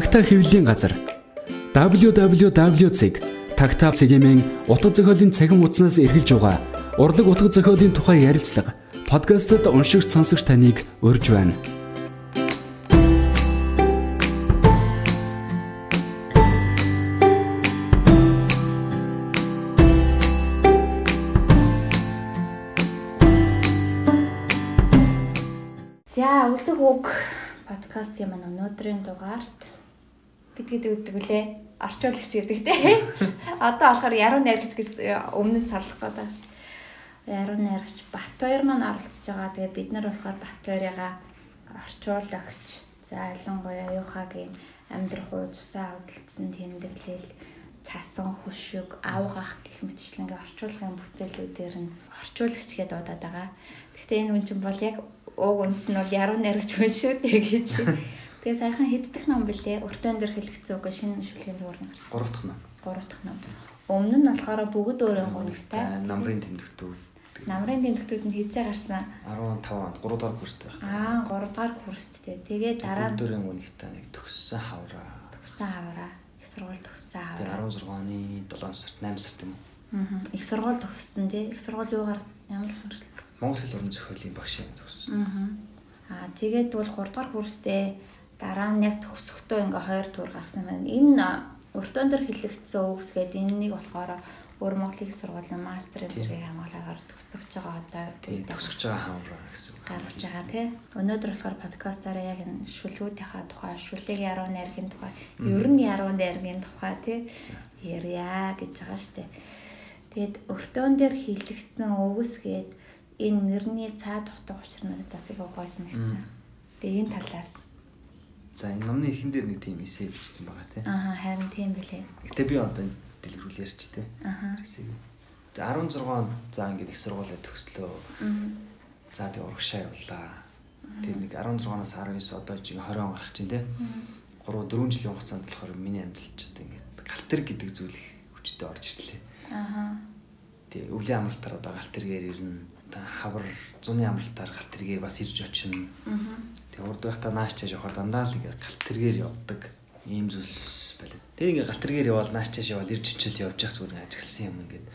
Тагтаа хэвлэлийн газар. цэгийн утга зохиолын цахим хуудаснаас эргэлж байгаа урлаг утга зохиолын тухай ярилцлага подкастт уншигч сонсогч таныг урьж байна. За үлдэх үг. Подкастын маань өнөөдрийн дугаарт бидгээд өгдөг үлээ орчуулагч гэдэг те. Одоо болохоор яруу найрагч гэж өмнө нь царлах гэдэг шүү дээ. Яруу найрагч Батбаяр маань оролцож байгаа. Тэгээ бид нар болохоор Батбаярыгаа орчуулагч за ялангуяа Юхагийн амьдрах уу цусаа худалдсан тэмдэглэл цасан хөшиг авгах гэх мэтчлэн ингээ орчуулгын бүтээлүүдээр нь орчуулагч гэдээ дуудаад байгаа. Гэхдээ энэ хүн чинь бол яг уг үндэс нь бол яруу найрагч хүн шүү дээ гэж. Тэгээ саяхан хэддэх ном бэлээ? Өртөн дээр хэлэгцээ үгүй шинэ шүлгийн дуурн гарсан. 3 дахь ном. 3 дахь ном. Өмнө нь болохоор бүгд өөрийн гонигтай. Намрын тэмдэгтүүд. Намрын тэмдэгтүүд нь хизээ гарсан. 15 онд 3 дахь курст байх. Аа 3 дахь курсттэй. Тэгээ дараа нь өөрийн гонигтай нэг төгссөн хавраа. Төгссөн хавраа. Их сургууль төгссөн хавраа. Тэгээ 16 оны 7 сард 8 сард юм уу? Аа. Их сургууль төгссөн тий. Их сургууль юугаар ямар хэрэглээ? Монгол хэл уран зохиолын багш юм төгссөн. Аа тэгээд бол 3 дугаар курстэй дараа нь яг төгсөхдөө ингээ хоёр тур гарсан байна. Энэ өртөөн дээр хэлэгдсэн үгсгээд энэнийг болохоор өөр Монголын сургуулийн мастерын зэрэг хамгаалагаар төгсөж байгаа одоо төгсөж байгаа хамраа гэсэн үг гаргаж байгаа тий. Өнөөдөр болохоор подкастаараа яг энэ шүлгүүдийнхаа тухай, шүлэг яруу найргийн тухай, ер нь яруу найргийн тухай тий ярья гэж байгаа штэ. Тэгээд өртөөн дээр хэлэгдсэн үгсгээд энэ нэрний цаад утга учир надад бас их гоё санагдсан. Тэгээ энэ талаар. За энэ номны эхэн дээр нэг тийм эсэ бичсэн байгаа тийм. Аа харин тийм билээ. Гэтэ би одоо дэлгэрүүл ярьч тийм. Аа. За 16 онд за ингээд их сургуулаа төгслөө. Аа. За тэг урагшаа явлаа. Тэг нэг 16-наас 19 одоо жиг 20 он гарах чинь тийм. 3 4 жилийн хугацаанд болохоор миний амьдрал ч одоо ингээд галтэр гэдэг зүйл хүчтэй орж ирлээ. Аа. Тэг өвлийн амралтаар одоо галтэргээр ирнэ хавар зуны амралтаар галт тэргээр бас ирж очино. Тэгээ урд байхдаа наачаа явахаар дандаа л ингээ галт тэргээр явдаг ийм зүйлс байлаа. Тэгээ ингээ галт тэргээр явбал наачаа явбал ирж очил явж явах зүгээр ажигласан юм ингээд.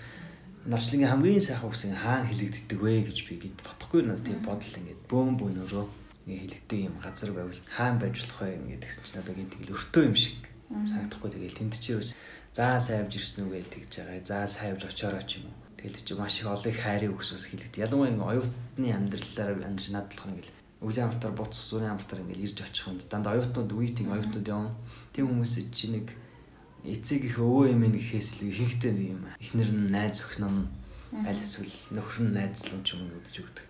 Энэ орчлонгийн хамгийн сайхан үгс хаан хилэгддэг вэ гэж би гээд бодохгүй надад тийм бодол ингээд бөөм бөөнөрөө ингээ хилэгдэг юм газар байвал хаан байж болох вэ ингээд тэгсэн чинь надад гинт тэгэл өртөө юм шиг санагдахгүй тэгэл тэнд чи бас заа сайвж ирсэн үг гээл тэгж байгаа. Заа сайвж очоороо ч юм уу Тэгэл чи маш их олон үгс бас хэлэгд. Ялангуяа ингээ оюутны амьдралаар амьж надлах нэг л өвлийн амралтаар буцах зүүнийн амралтаар ингээл ирж очих юм. Дандаа оюутнууд үеийн оюутнууд юм. Тийм хүмүүс чи нэг эцэг их өвөө эмээ гэхээс л ихэнхдээ нэг юм. Эхнэр нь найз өхнө нь аль эсвэл нөхөр нь найзлан ч юм өгдөж өгдөг.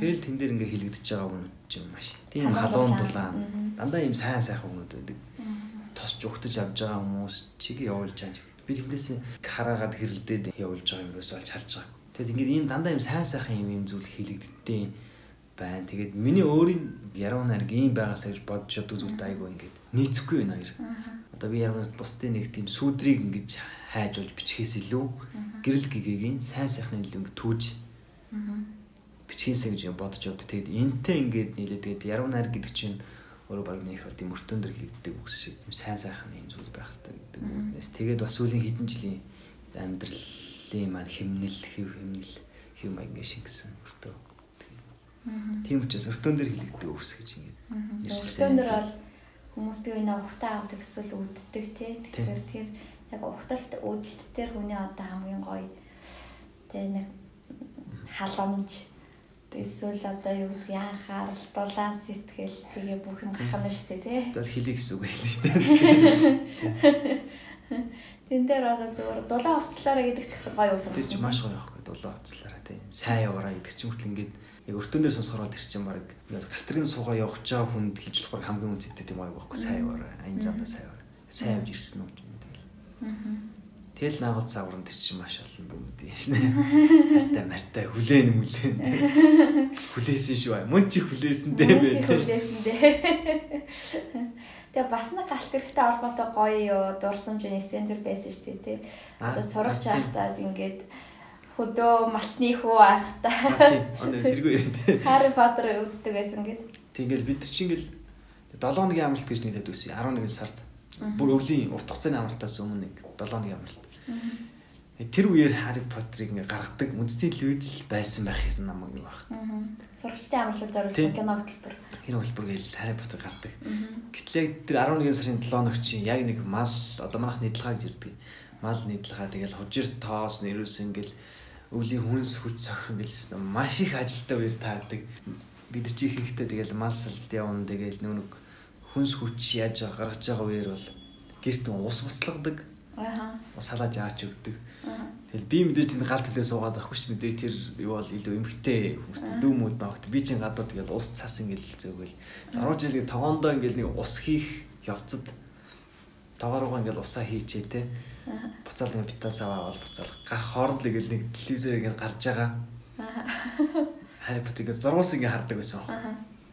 Тэгэл тэн дээр ингээ хилэгдэж байгаа хүмүүс ч юм маш тийм халуун дулаан дандаа юм сайн сайхан хүмүүс байдаг. Тосч өгтөж авж байгаа хүмүүс чиг явуулж байгаа би тэндээс хараагаад хэрэлдээд явуулж байгаа юм ерөөсөө олж харж байгаа. Тэгэд ингээд ийм дандаа ийм сайн сайхан юм юм зүйл хийлэгддээ байна. Тэгээд миний өөрийн яруу найраг ийм байгаасаа гэж бодож яддаг зүйлтэй айгүй ингээд нийцэхгүй байна хоёр. Одоо би яруу бусдын нэг тийм сүудрийг ингэж хайж болж бичгээс илүү гэрэл гэгээгийн сайн сайхны илүү ингээд түүж бичгээсээ гэж бодож явдаг. Тэгээд энтэй ингээд нийлээ тэгээд яруу найраг гэдэг чинь өөрөө баг нэг бол тийм өртөн дэр хийгддэг үгс шиг юм сайн сайхан юм зүйл байх хэрэгтэй гэдэг. Үгнээс тэгээд бас сүүлийн хэдэн жилийн амьдралын маань химнэл хэв химнэл хэв маягийн шингэсэн өртөө. Тийм учраас өртөн дэр хийгддэг үгс гэж ингээд өртөн дэр бол хүмүүс би өнөө ухтаа авдаг эсвэл үддэг тий. Тэгэхээр тэр яг ухталт үдэлт дээр хүний одоо хамгийн гоё тий нэг халамж эсвэл одоо юу гэдэг яхаар дулаан сэтгэл тэгээ бүх юм шүү дээ тий. Тэгэл хэлий гэсэн үг хэлнэ дээ. Тэн дээр одоо зөвөр дулаан хувцлаараа гэдэг ч гэсэн гоё үг санагдав. Тэр чинь маш гоё байхгүй дулаан хувцлаараа тий. Сайн яваараа гэдэг чинь хүртэл ингээд яг өртөн дээр сонсохоор тэр чинь баг галтрын суугаа явах чаа хүнд хийж болохоор хамгийн үнэтэй тийм гоё байхгүй сайн яваараа. Аян замдаа сайн яваараа. Сайн явж ирсэн үү юм тэгэл. Аа Тэгэл наагуул загвар тэр чинь маш олон бүгд юм шнэ. Хартай мартай хүлээн мүлээн. Хүлээсэн шүү. Мөн чи хүлээсэн дээ бэ. Хүлээсэн дээ. Тэгээ бас нэг галт хэрэгтэй холбоотой гоё юу дурсамж нэсен тэр байсан шүү дээ тий. Одоо сурах чахтаад ингээд хөдөө малчны хүү. Тийм. Онор тэргүй яриад. Харри Поттер үздэг байсан гэд. Тэгэл бид чинь ингээл 7 хоногийн амралт гэж тавьдаг байсан. 11 сард Бүр өвлийн урт хугацааны амралтаас өмнө нэг 7 оны амралт. Тэр үеэр Harry Potter-ыг ингээ гаргадаг үндэсний телевиз байсан байх хэрэг намайг нэг баг. Сурагчтай амралтад зориулсан кино хөтөлбөр. Тэр хөлбөр гээл Harry Potter гардаг. Гэтэл яг тэр 11 сарын 7 өнөг чинь яг нэг мал одоо манайх нийтлгаа гэж ирдэг. Мал нийтлгаа тэгэл хужир тоос нэрээс ингээл өвлийн хүнс хүч цохих ингээл маш их ажилтаа үер таардаг. Бид чи хийхдээ тэгэл мал салт явна тэгэл нүүнэг хүнс хүч яаж гаргаж байгаа үеэр бол гэрт ус буцлагдаг. Аа. Ус халааж аач өгдөг. Тэгэл би мэдээж тэнд гал төлөө суугаад байхгүй ш мэдээж тэр юу бол илүү эмхтэй хүмүүстэй дүүмүүд ногт би чинь гадуур тэгэл ус цас ингээл зөөгөл. 10 жилийн тогоондоо ингээл нэг ус хийх явцад тоогоороо ингээл усаа хийчээ те. Буцаал нэг битаас аваа бол буцаал гарах хооронд л ингээл нэг телевизээр ингээл гарч байгаа. Хари Поттерыг зургуус ингээ хардаг байсан.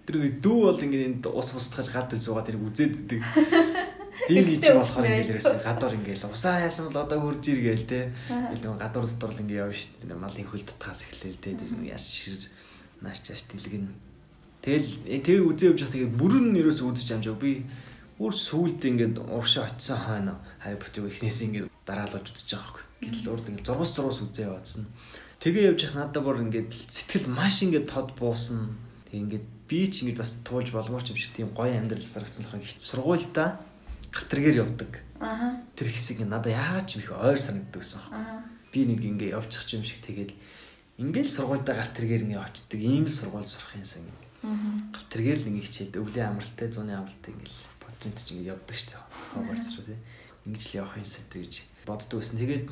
Тэр дүү бол ингээ энд ус бусдахаж гад төл суугаад тэрийг үзээд идэг. Нэг ч болохоор ингээл ерөөсөө гадуур ингээл усаа хайсан бол одоо хурж иргээл те. Илүү гадуур дотор л ингээ явна шүү дээ. Малын хөл татгаас эхлээл те. Тэр яс шир нааш чааш дэлгэн. Тэгэл э, тэгээ үзээ явж байгаа тэгээ бүрэн нь ерөөсөө үзэж амжаа. Би өөр сүулт ингээд урагшаа очисон хойно Harry Potter-ыг эхнээс ингээд үзэж байгаа байхгүй. Гэтэл урд ингээд зургус зургус үзээ яваадсан. Тэгээ явж явах надад бүр ингээд сэтгэл маш ингээд тод буусан. Тэгээ ингээд би ч ингээд бас туулж болмоор ч юм шиг тийм гоё амьдрал зарагцсан болохоор их сургуультай гатэргээр явдаг. Аа. Тэр хэсэг надад яагаад ч юм их ойр санагддаг гэсэн юм. Аа. Би нэг ингээ явчих юм шиг тэгээд ингээл сургуультай гатэргээр ингээ очдөг. Ийм сургууль сурах юмсан. Аа. Гатэргээр л ингээ хичээд өвлийн амралтай зуны амралтай ингээл бодсон ч ингээ явдаг шүү дээ. Хогвартс руу тий. Ингэж л явах юмсан тэр гэж боддог байсан. Тэгээд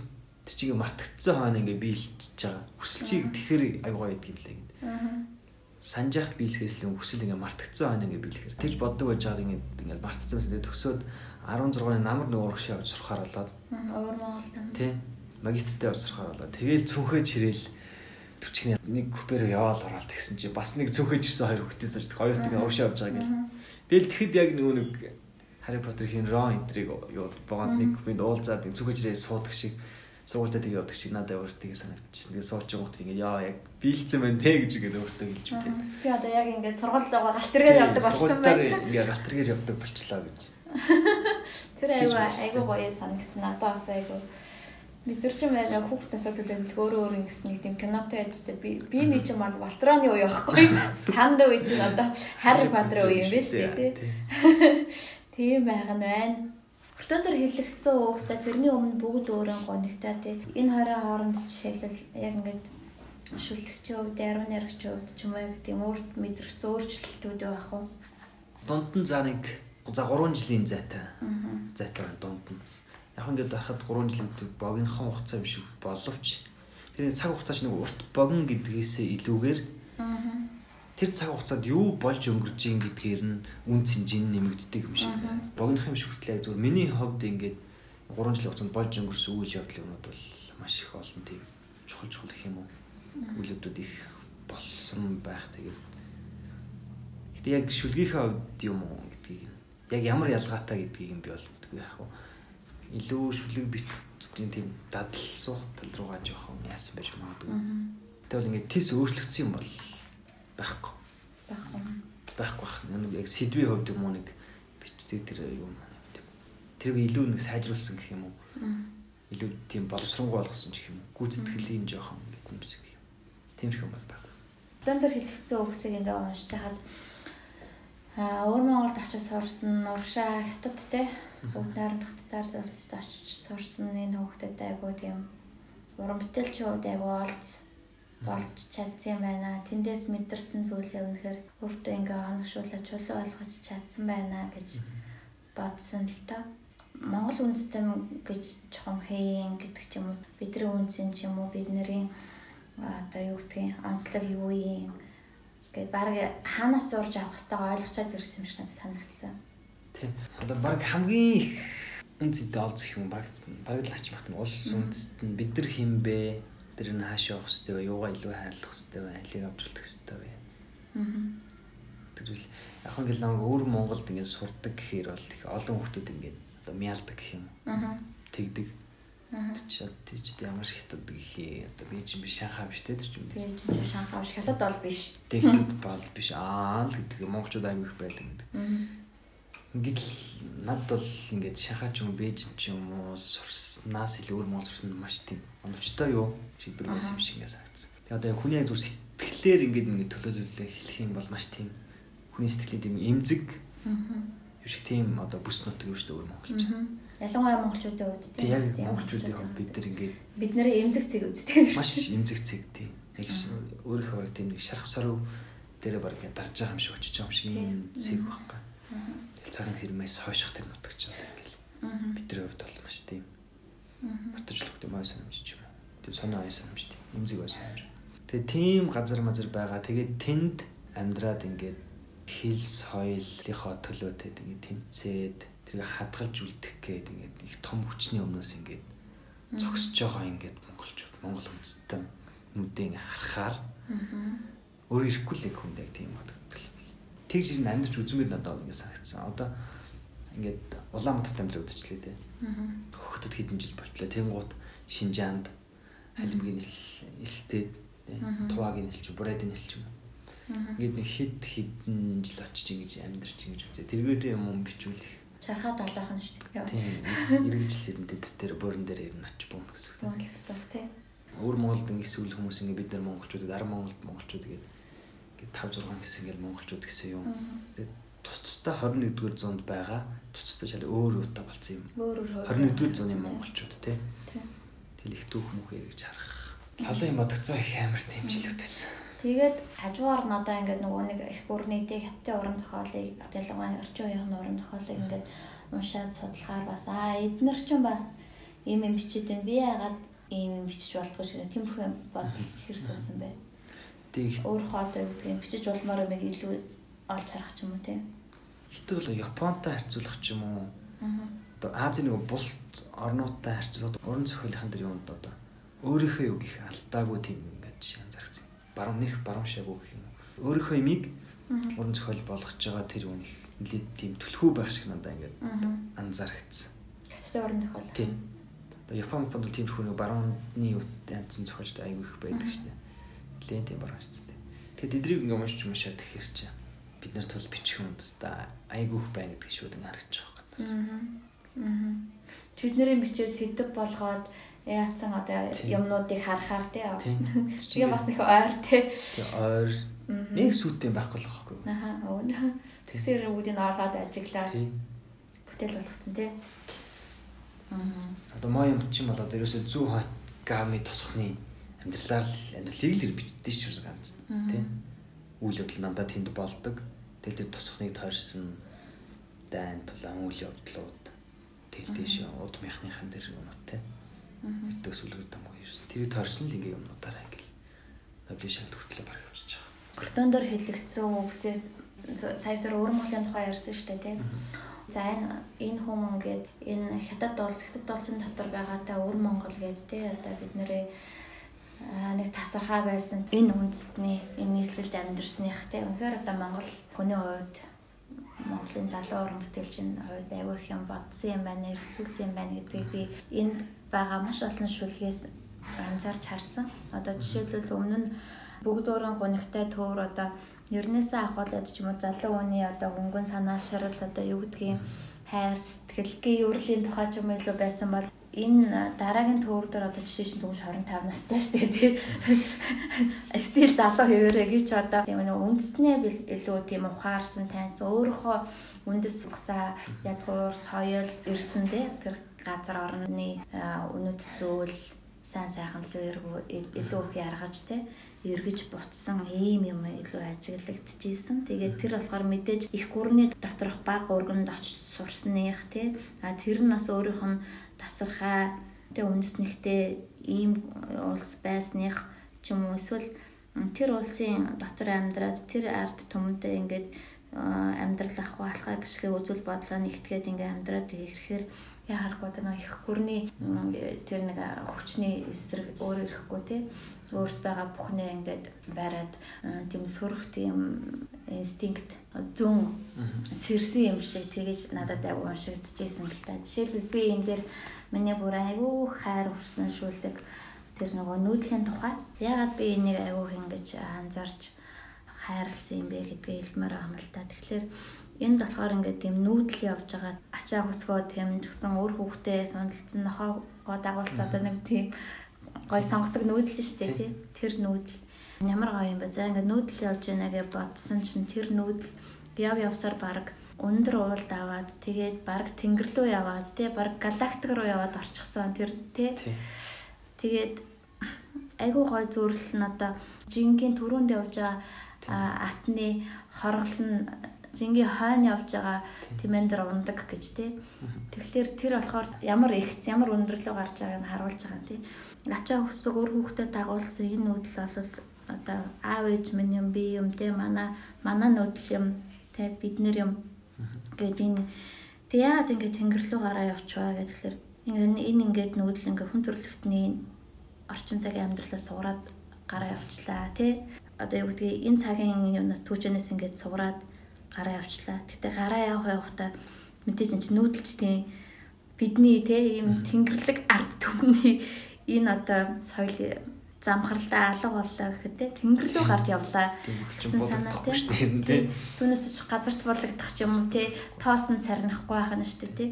тэр чигээ мартагдсан хойно ингээ биелж байгаа. Хүсэлчийг тэгэхээр аяг гоё гэдэг юм лээ гэд. Аа. Санжаахт биелэхээс л хүсэл ингээ мартагдсан хойно ингээ биелэхээр. Тэгж боддог байж байгаад ингээ ингээ мартагдсан байсан. Тэгээд төгсөөд 16-ны намар нэг урагш явж сурахаар болоод Өөр Монгол юм. тий магистртээ явж сурахаар болоод тэгээл цүнхээ чирээл төвчгний нэг купер яваал ороод тэгсэн чи бас нэг цүнхээ чирсэн хоёр хүүхдийн сууж хоёрт ингээ уушаа явж байгаа гэл. Тэгэл тэгэхэд яг нөгөө нэг Harry Potter-ийн Ron энтриг юу богонд нэг купинд уулзаад нэг цүнхээ чирээ суудаг шиг сургуультай тэгээ явдаг шиг надад өөртөө санагдчихсэн. Тэгээ байгаа гот ингээ яа яг биэлцэн байна те гэж ингээ өөртөө хэлж билээ. Би одоо яг ингээд сургуульд байгаа галтэргээр явдаг болсон байна. Ингээ гатэргээр явдаг болчлаа гэж. Тэр бодсон. айгу гоё санагдсан. Надад бас айгу бид нар ч юм яг хүүхднээс төлөвлөх өөр өөр ингэсэн нэг тийм кинотой байжтэй би би нэг юм бол Валтроны үе байхгүй. Танд үе чинь одоо Harry Potter үе юм байна шүү дээ тий. Тийм байгаа нь байна. Өтөдөр хэлэгдсэн угстай тэрний өмнө бүгд өөрөө гонигтай тий. Энэ хоёрын хооронд жишээлбэл яг ингээд шүлэгчийн хувьд, яруу найрагчийн хувьд ч юм уу яг тийм өөрт мэдрэгц өөрчлөлтүүд байх уу? Дунд нь за нэг за 3 жилийн зайтай. Зайтай байна дунд нь. Яг ингээд дарахад 3 жил гэдэг богинохон хугацаа юм шиг боловч тэр цаг хугацаач нэг урт богино гэдгээсээ илүүгээр тэр цаг хугацаанд юу болж өнгөрж ийн гэдгээр нь үн цэнжин нэмэгддэг юм шиг. Мгм. Богинохон юм шиг хүртэл яг зүгээр миний хувьд ингээд 3 жилийн хугацаанд болж өнгөрсөн үйл явдлын юмуд бол маш их олон тийм чухал чухал гэх юм уу. Үйлдэлүүд их болсон байх тэгээд. Гэтэ яг шүлгийнхээ хувьд юм уу яг ямар ялгаатай гэдгийг нь би бол мэдгүй яах вэ. Илүү шүлэг битгийн тийм дадал суух тал руугаа жоохон яасан байж магадгүй. Тэгвэл ингээд тис өөрчлөгдсөн юм бол байхгүй Баггүй. байхгүй бах. Нэг яг сэдвийн хувьд юм уу нэг бичдэг тэр юм. Тэр илүү нэг сайжруулсан гэх юм уу. Илүү тийм боловсронгуй болгосон гэх юм уу. Гүйцэтгэлийн жоохон гэдэг юм шиг юм. Тийм шиг юм бол байхгүй. Донтор хэлэгдсэн үгсийг ингээ уншиж хаад аа өөр Монголд очиж сурсан, уршаа хятад те бүгд найрамд хаттаар улсад очиж сурсан энэ хүүхдэд айгуу тийм уран бүтээлчүүд айгуу олц болж чадсан байна. Тэндээс мэдэрсэн зүйлээ үнэхээр өөртөө ингээ хоногшуулаад чулуу ойлгож чадсан байна гэж бодсон л та. Монгол үндэстэн гэж чухам хийн гэдэг ч юм уу бидний үнцэн ч юм уу бидний одоо юу гэдгийг онцлог юу юм гэд баг хаанаас сурж авах хэвээр ойлгочоод ирсэн юм шиг надад санагдсан. Тийм. Одоо баг хамгийн их үнцэнтэй олзох юм баг баг л ач магт нь улс үндэст нь бид нар хин бэ? Тэр нь хаашаа явах хэвтэй вэ? Юугаа илүү хайрлах хэвтэй вэ? Алийг авч үлдэх хэвтэй вэ? Аа. Тэгвэл яг ингээл намайг өөр Монголд ингээд сурдаг гэхээр бол их олон хүмүүс ингээд одоо мяалдаг гэх юм. Аа. Тэгдэг. Аа. Чад тийч ямар хятад гэхээ одоо би чинь биш шанхаа биш те тэр чинь. Тэгээ чинь шанхаа биш хятад бол биш. Тэгдэд бол биш аа л гэдэг монголчууд аймаг их байдаг гэдэг. Аа. Ингээд л над бол ингээд шахаач юм бэж ч юм уу сурснаас илүү өөр монгол сурсан маш тийм оновчтой юу шийдвэр байсан юм шиг ингээд санагдсан. Тэгээ одоо яг хүний зүр сэтгэлээр ингээд ингээд төлөөлөлөө хэлэх юм бол маш тийм хүний сэтгэлийн тийм эмзэг юу шиг тийм одоо бүс нутаг юу шүү дээ өөр монголч. Ялангуяа монголчуудын хувьд Тийм яг монголчуудын хувьд бид нар ингээд бид нэрээ эмзэг цэг үздэг. маш эмзэг цэг тийм. Яг өөрийнхөө бараг тийм нэг шарах соров дээрээ бараг ингээд дарж байгаа юм шиг очиж байгаа юм шиг юм цэг байхгүй. Тэгэл цагаан хэрмээс хойших тэр нутагч одоо ингээд бидний хувьд бол маш тийм мартажлах тийм ой санамж юм. Тийм сонио ой санамж тийм эмзэг ой санамж. Тэгээ тийм газар мазар байгаа. Тэгээд тэнд амьдраад ингээд хэл соёлынхоо төлөө тэгээд ингээд тэмцээд тэрийг хадгалж үлдэх гээд ингээд их том хүчний өмнөөс ингээд зогсож байгаа ингээд монголчууд монгол үндэстэн ингээд харахаар өөр ирэхгүй л яг хүнд яг тийм бодогдтол. Тэгж ирэн амьдарч үзмээр надад ингээд санагдсан. Одоо ингээд Улаанбаатарт амьдрал үдчихлээ те. Хөхтөд хэдэн жил болтлоо. Тэнгууд Шинжаанд халимгийн элстэй туваагийн элч бурэдийн элч юм. Ингээд нэг хэд хэдэн жил очиж ингэж амьдарч ингэж үзээ. Тэргээр юм бичүүлэх Шархаад олоох нь шүү дээ. Тийм. Иргэжлэр энэ дээр дээр борон дээр ирнэ оч бүүн гэсэн үг. Монгол гэсэн үг тий. Өөр Монголд ингэ эсвэл хүмүүс ингэ бид нар монголчуудыг ар Монголд монголчууд гэдэг ингээд 5 6 гэсэн ингээл монголчууд гэсэн юм. Тэгээд тус тустай 21-р зуунд байгаа тус тустай шал өөр уута болсон юм. Өөр өөр 21-р зууны монголчууд тий. Тийм. Тэгэл их түүх мөхөө гэж харах. Лалын бодогцоо их амар дэмжлэгдсэн. Тэгээд хажуугаар нь одоо ингээд нөгөө нэг их бүрнийтэй хаттын уран зохиолыг ялангуяа орчин үеийн уран зохиолыг ингээд уншаад судлахаар бас аа эднэр ч бас ийм юм бичиж байна. Би яагаад ийм юм бичиж болдгоо шиг тиймэрхүү бодол хэрсүүлсэн бэ. Тэг Өөрөө одоо юу гэдгийг бичиж болмоор юм илүү олж харах ч юм уу тийм. Хитэ бол Японтай харьцуулах ч юм уу. Одоо Азийн нэг бус орнуудтай харьцуулахад уран зохиолынхан дээр юунд одоо өөрийнхөө үг их алдаагүй тийм ингээд анзаарчихсан баруун нэх баруун шавь гэх юм уу. Өөрийнхөө имийг уран зохиол болгож байгаа тэр үнэ их нэлээд тийм түлхүү байх шиг надаа ингээд анзаарчихсан. Хаттай уран зохиол. Тийм. Одоо Японд бол тиймэрхүү нэг баруунны янзын зохиолч аягүй их байдаг шнэ. Нэлээд тийм баруун шнэ. Тэгэхэд эдрийг ингээд уншиж уншаад их ирчээ. Бид нар тул бичих юм да аягүй их байна гэдэг шүүд ингээд харагдаж байгаа юм бас. Аа. Тэднэрийн бичээ сэтг болгоод яатсан одоо юмнуудыг харахаар тий. Тэгээ бас их ойр тий. Ойр нэг сүттэй байхгүй л байхгүй. Аха. Өө. Тэгсэр үүдийг олоод ажиглаад Тий. бүтээл болгоцсон тий. Аа. Одоо моён бичин болоод ерөөсөө зүү хот гами тосхны амьдралаар л амьдралыг л бичдэг шүү ганц тий. Үйл явдал надад тэнд болдог. Тэгэл тэр тосхныг тойрсон дайн тулаан үйл явдлууд тэгэл тийш удмынхныхан дээр юмнууд тий. Эрдөө сүлгэр дам уу ерсэн. Тэрийг тойрсон л ингээ юмнуудаараа ингээл нобли шалт хүртлээ баг явчихж байгаа. Картон дээр хэлэгдсэн үгсээс сая тэр өвөр Монголын тухай ярьсан шүү дээ тий. За энэ энэ хүмүүс ингээд энэ хятад улс хятад улсын дотор байгаатай өвөр Монгол гэдэг тий одоо бид нэрээ нэг тасархаа байсан энэ үндэстний энэ нийслэлд амьдэрснийх тий үнэхээр одоо Монгол хүний хувьд Монголын залуу уран бүтээлчийн хувьд их юм бодсон юм байна, хэрэгцүүлсэн юм байна гэдгийг би энд байгаа маш олон шүлгээс анзаарч харсан. Одоо жишээлбэл өмнө нь бүгд өөрийн гунигтай төвөр одоо нэрнээсээ ахуулаад ч юм уу залуу хүний одоо хөнгөн санаа шарал одоо юу гэдгийг хайр сэтгэл гээ өрлийн тухай ч юм илүү байсан бол энэ дараагийн төвөр дээр одоо жишээ чинь түнш 25 настай шүү дээ тий. Стил залуу хэвээрээ гэж одоо тийм нэг үндэснээ илүү тийм ухаарсан таньсан өөрийнхөө үндэс угсаа язгуур соёл ирсэн тий тэр газар орны үнэт зүйл сайн сайхан л илүү их яргаж тий эргэж бутсан ийм юм илүү ажиглагдчихсэн. Тэгээд тэр болохоор мэдээж их гүрний доторх баг урганд очиж сурсных тий. А тэр нь бас өөрийнх нь тасархай тэг үндэснэгтэй ийм улс байсных ч юм уу эсвэл тэр улсын дотор амьдраад тэр ард түмэндээ ингээд амьдрал ах болохаа гişгээ үзэл бодлоо нэгтгээд ингээд амьдраад ирэхээр яхахгүй одоо их гүрний тэр нэг хүчний эсрэг өөр ирэхгүй тий өөрт байгаа бүхнээ ингээд бариад тийм сөрөх тийм инстинкт зүн сэрсэн юм шиг тэгэж надад аяг уншигдчихсэн л та. Жишээлбэл би энэ дээр миний бүр аягүй хайр хүрсэн шүлэг тэр нөгөө нүүдлийн тухай. Ягаад би энийг аягүй ингэж анзаарч хайрлсан юм бэ гэдгээ хэлмээр байгаа юм л та. Тэгэхээр энд болохоор ингээд тийм нүүдэл явж байгаа ачаа хөсгөө тийм ч гэсэн өөр хүүхдээ сундалцсан нохоогоо дагуулж одоо нэг тийм гой сонгодог нүүдэл шүү дээ тий. Тэр нүүдэл ямар гоё юм бэ? За ингээд нүүдэл явж байна гэж бодсон чинь тэр нүүдэл яв явсаар баг өндөр уулд аваад тэгээд баг тэнгэр рүү яваад тий баг галактик руу яваад орчихсон тэр тий. Тэгээд айгуу гой зүрл нь одоо жингийн түрүүнд явж байгаа атны хоргол нь жингийн хойно явж байгаа тэмэн дээр ундаг гэж тий. Тэгэхээр тэр болохоор ямар ихц ямар өндөрлөө гарч байгааг нь харуулж байгаа тий. Ачаа хөсөг өөр хүүхдэд дагуулсан энэ нүүдэл бол одоо аав ээж минь юм би юм тий манай манай нүүдэл юм тий бид нэр юм гэдэг энэ. Тэг яагаад ингэ тэнгэр рүү гараа явчихваа гэхээр ингэ энэ ингээд нүүдэл ингээ хүн төрөлхтний орчин цагийн амьдралаа суураад гараа явчлаа тий одоо юу гэдгийг энэ цагийн юунаас түүчнээс ингээд суураад гараа явчлаа. Гэтээ гараа явах явахдаа мэдээж энэ нүүдэлчдийн бидний тий ийм тэнгэрлэг ард түмний энэ одоо соёл замхарлаа алга боллоо гэхэд те тэнгэр рүү гарч явлаа гэсэн санаа те. түүнээс ч газарт борлогдох ч юм уу те тоос нь сарнахгүй байх нь шүү дээ те.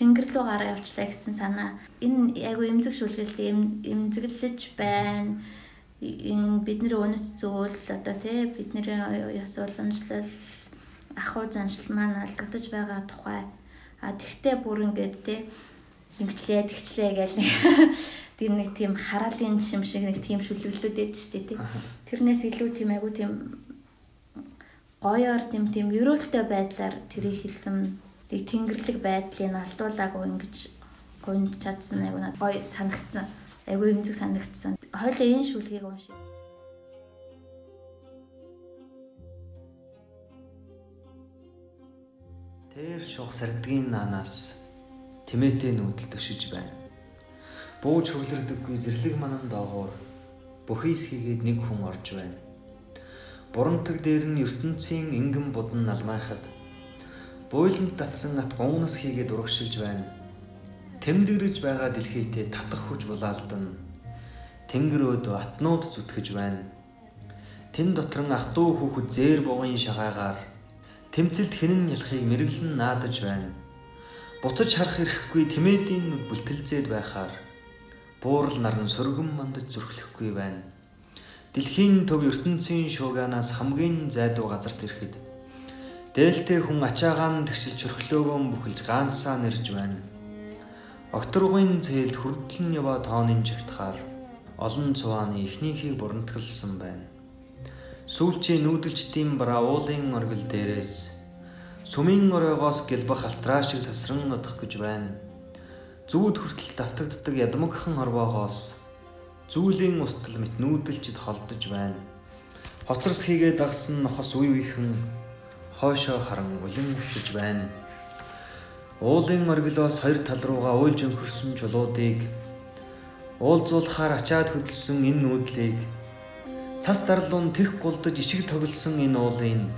Тэнгэр рүү гараа явчлаа гэсэн санаа. Энэ айгу эмзэг шүлгэлтэй эмзэглэж байна бидний өнөц зүйл одоо те бидний яс уламжлал ахуй заншил маань алдагдаж байгаа тухай а тэгтээ бүр ингээд те ингэчлээ тэгчлээ гэл тэр нэг тийм хараалын шим шиг нэг тийм шүлгэлүүд эд штэ тий. Тэрнээс илүү тийм айгу тийм гоёор тийм тийм ерөөлтэй байдлаар тэрийг хэлсэн тэг тэнгэрлэг байдлыг алдуулаагүй ингэж гуйнд чадсан айгу над гоё санагдсан. Айгу эмзэг санагдсан. Хойлоо энэ шүлгийг уншив. Тэр шух сардгийн наанаас тэмээтэй нүүдэл төшиж байна Бууж хөглөрдөггүй зэрлэг манан доогуур бүхийс хийгээд нэг хүн орж байна. Бурамтаг дээр нь ертөнцийн ингэн будан налмайхад буйланд татсан ат гуунас хийгээд урагшилж байна. Тэмдэглэж байгаа дэлхийтэй татах хүч булаалдан тэнгэр өөдөө атнууд зүтгэж байна. Тэн дотрон ах トゥ хүүхэд зээр бугын шагаагаар тэмцэлд хинэн ялахыг мэрэглэн наадаж байна. Буцаж харах эрхгүй тэмээдийн бүлтэлзээд байхаар буурал наран сөргөн мандаж зүрхлэхгүй байна. Дэлхийн төв ертөнцийн шууганаас хамгийн зайдуу газарт ирэхэд дээлтэй хүн ачаагаан тэгшил чөрхлөөгөн бүхэлж гаансаа нэрж байна. Окторгын зээлд хүрдэл нь яваа тооны жигтахаар олон цувааны ихнийхийг бурамтгалсан байна. Сүүлчийн нүүдэлчдийн бара уулын оргил дээрээс сүмийн оройгоос гэлбах алтраа шиг тасран нодох гэж байна зүүд хүртэл давтагддаг ядмагхан хорвоогоос зүйлийн устгал мэт нүүдэлчд холдож байна. Хоцорс хийгээ дагсан нохос үе үехэн хоошоо харан улин өвшиж байна. Уулын оргилоос хоёр тал руугаа уйлж өнхөрсөн чулуудыг уулзуулахаар ачаад хөдөлсөн энэ нүүдлийг цас дарлуун тех гулдаж ишиг тоглосон энэ уулын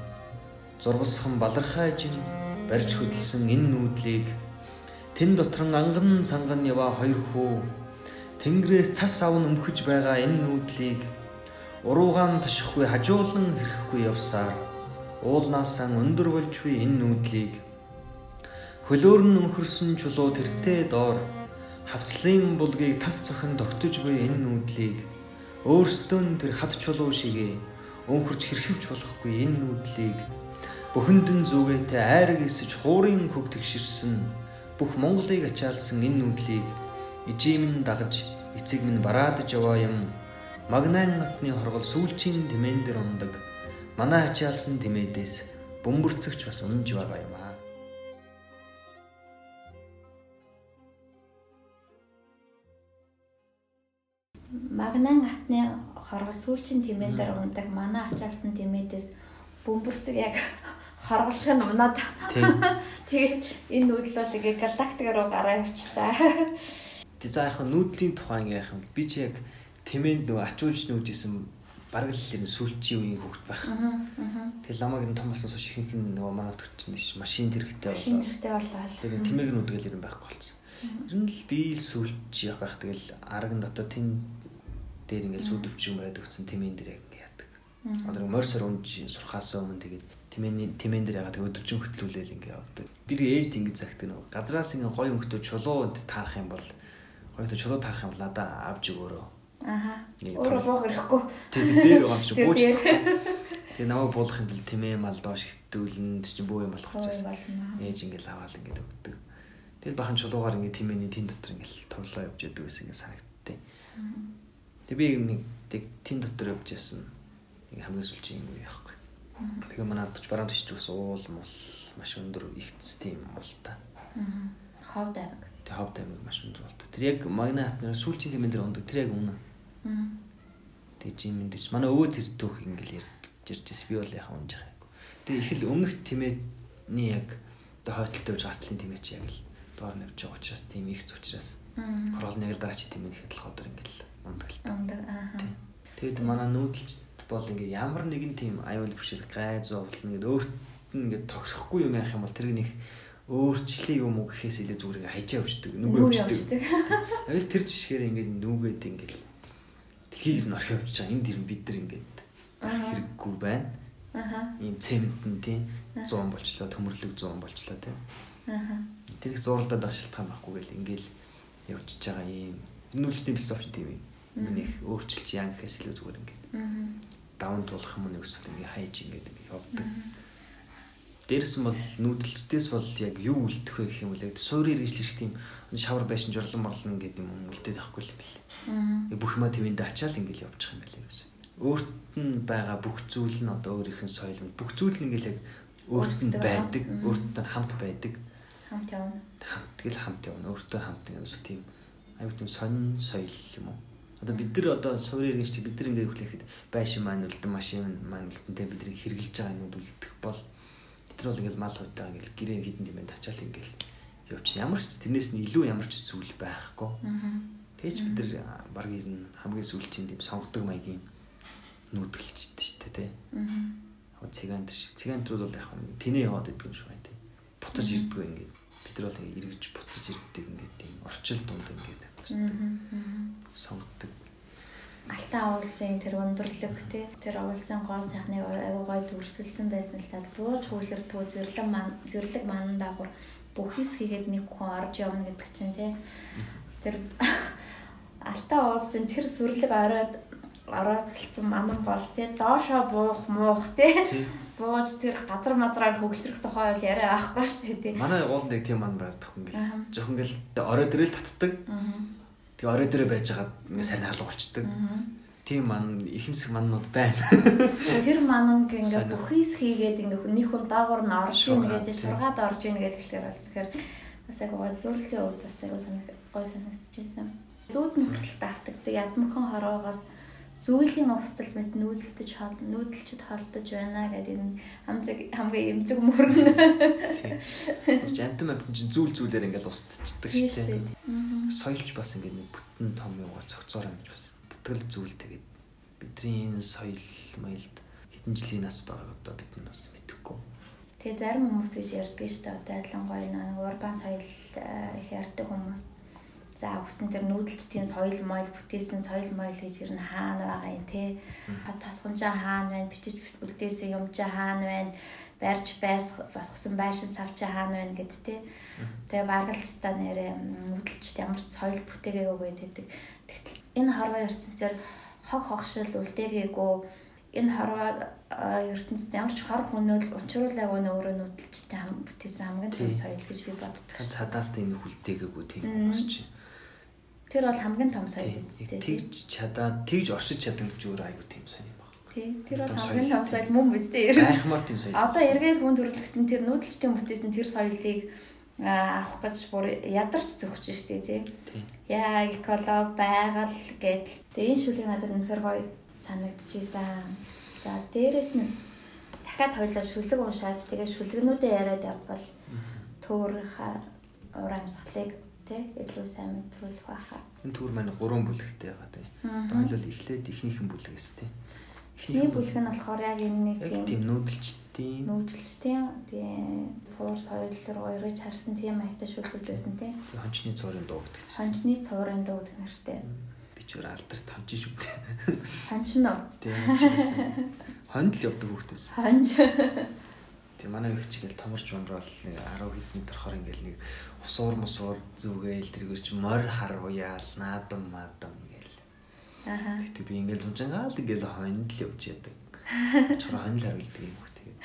зурвасхан балархай жин барьж хөдөлсөн энэ нүүдлийг Тэн дотрон анган санган яваа хоёр хүү Тэнгэрээс цас авн өмхөж байгаа энэ нүүдлийг уруугаан ташихгүй хажуулан хэрхгүй явсаар уулнаасаа өндөр болж буй энэ нүүдлийг хөлөөр нь өмхөрсөн чулуу тэртээ доор хавцлын булгийг тас цохон тогтож буй энэ нүүдлийг өөрсдөө нь тэр хад чулуу шигээ өнхөрч хэрхэвч болохгүй энэ нүүдлийг бүхэндэн зүгээтэй айраг эсэж хуурын хөг тэгширсэн бүх Монголыг ачаалсан энэ нүдлийг ижимэн дагаж эцэг минь бараадж яваа юм. Магнан нотны хоргол сүүлчийн тэмээн дээр ундаг. Манай ачаалсан тэмээдээс бөмбөрцөгч бас унж байгаа юм Магнан атны хоргол сүүлчийн тэмээн дээр ундаг. Манай ачаалсан тэмээдээс бөмбөрцөг яг хоргол шиг унаад. Тэгээд энэ нүүдэл бол ингээ галактик руу гараа явчлаа. Тэгээ за яг нүүдлийн тухай ингээ юм би чи яг тэмээнд нөгөө ачуулж нүүжсэн бараг л энэ сүүлчийн үеийн хөвгт байх. Тэгээ ламаг энэ том болсон сууш ихэнх нь нөгөө манай төрчин дэш машин тэрэгтэй болоо. Машин тэрэгтэй болоо. Тэгээ тэмээг нүдгэл юм байхгүй болсон. Ер нь л би л сүүлч байх тэгэл арга нь дотоо тэн дээр ингээл сүйдвч юм яриад өгсөн тэмээн дээр яг яадаг. Одоо морьсор унж сурхаас өмнө тэгээд тэмээний тэмээн дээр ягаад өдөржин хөтлүүлээл ингээ явдаг. Би тэгээ ээлж ингэ загтдаг нэг газраас ингээ гоё өнгөтөө чулуу таарах юм бол өнгөтөө чулуу таарах юм бол надаа авч өгөөрөө. Аха. Өөрөө буух хэрэггүй. Тэг тэг дээр байгаа юм шиг дээр. Тэгээ намайг буулгах юм бол тэмээ мал доош хөвтүүлэн тэр чинь бөө юм болох учраас ээж ингээл аваад ингээд өгдөг. Тэгэл бахан чулуугаар ингээд тэмээний тэн дотор ингээл тоглоо явж яадаг гэсэн ингээд санагдтыг. Тэг би нэг тэг тэн дотор явж ясан. Нэг хамгийн сүүлчийн юм яахгүй. Тэгээ манад ч бараан төвч ус уул мул маш өндөр ихц тийм мултай. Мгм. Ховд аймаг. Тэг ховд аймаг маш өндөр болтой. Тэр яг магнат нэр сүүлчийн тэмээн дээр ундаг. Тэр яг үнэн. Мгм. Тэг жим мэдэж манай өвөө тэр дүүх ингээл ярьж иржээс би бол яхаа унж байгаагүй. Тэг их л өмнөх тэмээний яг одоо хойтлолтой явж гартлын тэмээ чи яг л доор нь явж байгаа учраас тийм их учраас Мгм. хороолны яг л дараа чи тэмээ ихэд л ходор ингээл ундаг л. Ундаг. Аха. Тэгэд манай нүүдэлч бол ингээ ямар нэгэн тийм аюул бишэл гай зовлон ингээ өөрт нь ингээ тохирохгүй юм яах юм бол тэрийг нэг өөрчлөлийн юм уу гэхээс илүү зүгээр ингээ хайжаа өвчдөг нүгөө Нүг өвчдөг. Авил тэр жишгээр ингээ нүгэд ингээл дэлхийг нь орхио явж байгаа энэ дэр бид нар ингээд хэрэггүй байна. Аха. Ийм цементэн тийм 100 болчлоо төмөрлөг 100 болчлоо тийм. Аха. Тэр их зурлаад байх шалтгаан байхгүй гэл ингээл явчихж байгаа юм. Нүлжтэй философи тийм юм. Миний өөрчилж яан гэхээс илүү зүгээр ингээд даван туулах юм уу нэг эсвэл ингээ хайж ингээд ингээ явдаг. Дээрс нь бол нүүдэлчдээс бол яг юу үлдэх вэ гэх юм бол яг суурийн хэрэгжлэх шиг тийм шавар байшин жорлон морлон гэдэг юм үлдээд байхгүй л юм. Мгм. Бүх юма твэндээ ачаал ингээл явчих юм байлээ юусэн. Өөрт нь байгаа бүх зүйл нь одоо өөрийнх нь соёл. Бүх зүйл нь ингээл яг өөрт нь Өөрсдөө байдаг, өөртөө хамт байдаг. Хамт явна. Хамт тэгэл хамт явна. Өөртөө хамт гэсэн тийм аюу тийм сонин соёл юм уу? Одоо бид нар одоо суурийн иргэншиг бид нар ингээд хүлээхэд байшин маань үлдэн машин маань үлдэн те биднийг хэрглэж байгаа юмуд үлдэх бол нар бол ингээд мал хутаа ингээд гэрээ хідэн димэнд ачаал ингээд явчих. Ямар ч тэрнээс нь илүү ямар ч зүйл байхгүй. Тэгэж бид нар баг ер нь хамгийн сүүлчийн тийм сонгодог маягийн нүүдгэлчтэй шүү дээ тий. Цыган тэр шиг. Цыгантрууд бол яг нь тэнээ яваад идэг юм шиг байна тий. Буцаж ирдэггүй ингээд. Бид нар бол эргэж буцаж ирдэг ингээд тийм орчил дунд ингээд Мгм. Мгм. сонгодог. Алтан уулсын тэр өндөрлөг тий тэр уулсын гоо сайхны аягүй гой дүрсэлсэн байсан л таад бууж хүүлэрдгүү зэрлэг ман зэрлэг манан дагуур бүхийс хийгээд нэг хүн орж явна гэдэг чинь тий тэр алтан уулсын тэр сүрлэг ороод орооцолцсон манан бол тий доошоо буух муух Тий. Бууж тэр газар мазраар хөвгөлтрөх тухай бол яриа авахгүй шүү дээ Манай ууланд яг тийм ман байдаг Аха. гэл. Зөвхөн гэл орой дээрэл татдаг. Тэгээ орой дээрээ байж байгаа ингээд сарны халга болчдөг. Аа. Тийм ман ихэмсэг маннууд байна. Тэр мананг ингээ Сайн. бүхийс хийгээд ингээ нэг хүн даагуур нь орж ийн Шургаад, орж ийн гэдэг хэлээр бол тэгэхээр бас яг гоо зөвлөлийн үз бас яг санаг гой санагдчихсан. Зүүд нь хүртэл таатагдаг ядмхан хороогоос зүйлийн устал мэт нүүдэлтэж нүүдэлчд холдож байна гэдэг энэ хамзаг хамгийн эмзэг мөрөн Бас жантам амт чинь зүйл зүйлээр ингээд устдчихдаг тийм шүү дээ. Соёлч бас ингээд нэг бүтэн том юугаар цогцоор гэж бас тэтгэл зүйл тэгээд бидний энэ соёл маялд хэдэн жилийн нас байгааг одоо бид нар бас мэдэхгүй. Тэгээ зарим хүмүүс гэж ярьдаг шүү дээ. Одоо ялангуяа нэг урбан соёл э, их ярьдаг хүмүүс. За үсэн тэр нүүдэлчдийн соёл моёл бүтээсэн соёл моёл гэж ер нь хаана байгаа юм те. Хад тасганжаа хаана байна, бичиж үлдээсэн юмжаа хаана байна, барьж байс босгосон байшин савчаа хаана байна гэд те. Тэгээ баргалцтай нэрээ нүүдэлчд ямар ч соёл бүтээгээгүй гэдэг. Тэгтэл энэ хорвоо ертөнцээр хог хогшил үлдээгээгүй энэ хорвоо ертөнцид ямар ч хор хөнөөл учруулаагүй нэ өөрөө нүүдэлчтэй хам бүтээсэн хамгийн том соёл гэж би боддог. Цадаас энэ хүлдээгээгүй тийм хүмүүс чинь. Тэр бол хамгийн том соёл Тийм. үстэй. Тэгж чадаад тэгж оршиж чаддаг ч өөр айгу тийм соёл юм байна. Тий. Тэр бол хамгийн том соёл мөн үстэй. Гайхмаар тийм соёл. Одоо эргээд хүн төрөлхтөн тэр нүүдэлчтэй бүтээсэн тэр соёлыг авах гэж бүр ядарч зөгч штэ тий. Яа эколог байгаль гэдэл. Тэгээ энэ шүлэг надад үнэхээр гоё санагдчихсан. За дээрэс нь дахиад хоёлаа шүлэг уншаад тэгээ шүлгнүүдээ яриад явбал төөрийнхаа уур амьсгалыг тий илүү сайн мэдрүүлэх байхаа. Энэ төр маань гурван бүлэгтэй байгаа тийм. Одоо хоёул эхлээд ихнийхэн бүлгээс тийм. Эхний бүлэг нь болохоор яг энэ нэг тийм тийм нүүдэлчдийн нүүдэлчтэй тийм цуур соёл руу эргэж харсан тийм маягтай шүлгүүд байсан тийм хончны цорын дуу гэдэг чинь. хончны цуурын дуу гэх нэртэй. Би ч чөр алдарт хонч шүү дээ. Ханч нөө. Тийм чирсэн. Хонд л явдаг хүүхдээс. Ханч. Тийм манай их чигээл томорч бомрол 10 хэдэн төрхөр ингээл нэг усуур мусуур зүгээл тэргээр чи морь хар уяал наадам маадам гээл. Аха. Тэг би ингээл зунжангаал ингээл хонд л явж яадаг. Чор хонд л харуулдаг юм хөө тэгээд.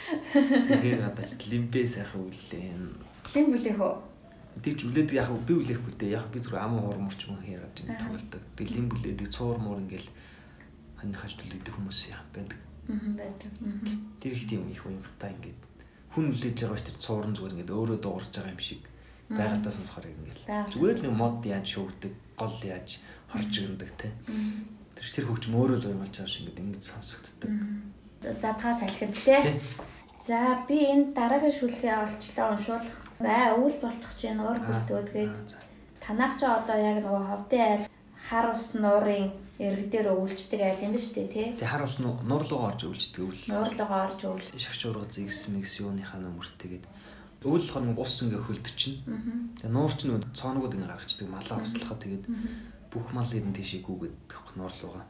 Тэгэхээр надад лимбэ сайхан үлээ. Лим бүлэх үү? Тэгж үлээд яг би үлээхгүй дээ. Яг би зүгээр ам хуурмурч мөн хийгээд энэ тоглолдог. Тэг лим бүлээд цуур муур ингээл ханд хажт үлээдэг хүмүүс яа байдаг. Аа байдаг. Тэр их тийм их уянгатай ингээд хүн үлээж байгаа ш тэр цуурн зүгээр ингээд өөрөө дуугарч байгаа юм шиг байгаадаа сонсохоор ингээл зүгээр л нэг мод яаж шүүгдэг гол яаж хорж өгдөг те тэр тэр хөгжим өөрөө л уянгалж байгаа шиг ингээд ингэж сонсогддог. Задгаа салхид те за би энэ дараагийн шүлхээ олчлаа уншуулах. Аа өвөл болчих чинь уур хөлтөөдгээд танах ч одоо яг нөгөө ховдын айл хар ус нуурын эрг дээр өвлждэг айл юм ба штэ тий Тэг хар ус нуурлуугаа орж өвлждөг өвл нуурлогоо орж өвл шагч урга зигс микс юуныхаа нөмөртэйгээд өвл болохоор нэг ус ингээ хөлдчихнэ за нуур ч нэг цооногод ингээ гаргацдаг малаа услахад тэгээд бүх мал ирэн тийшээ гүгээд нуурлуугаа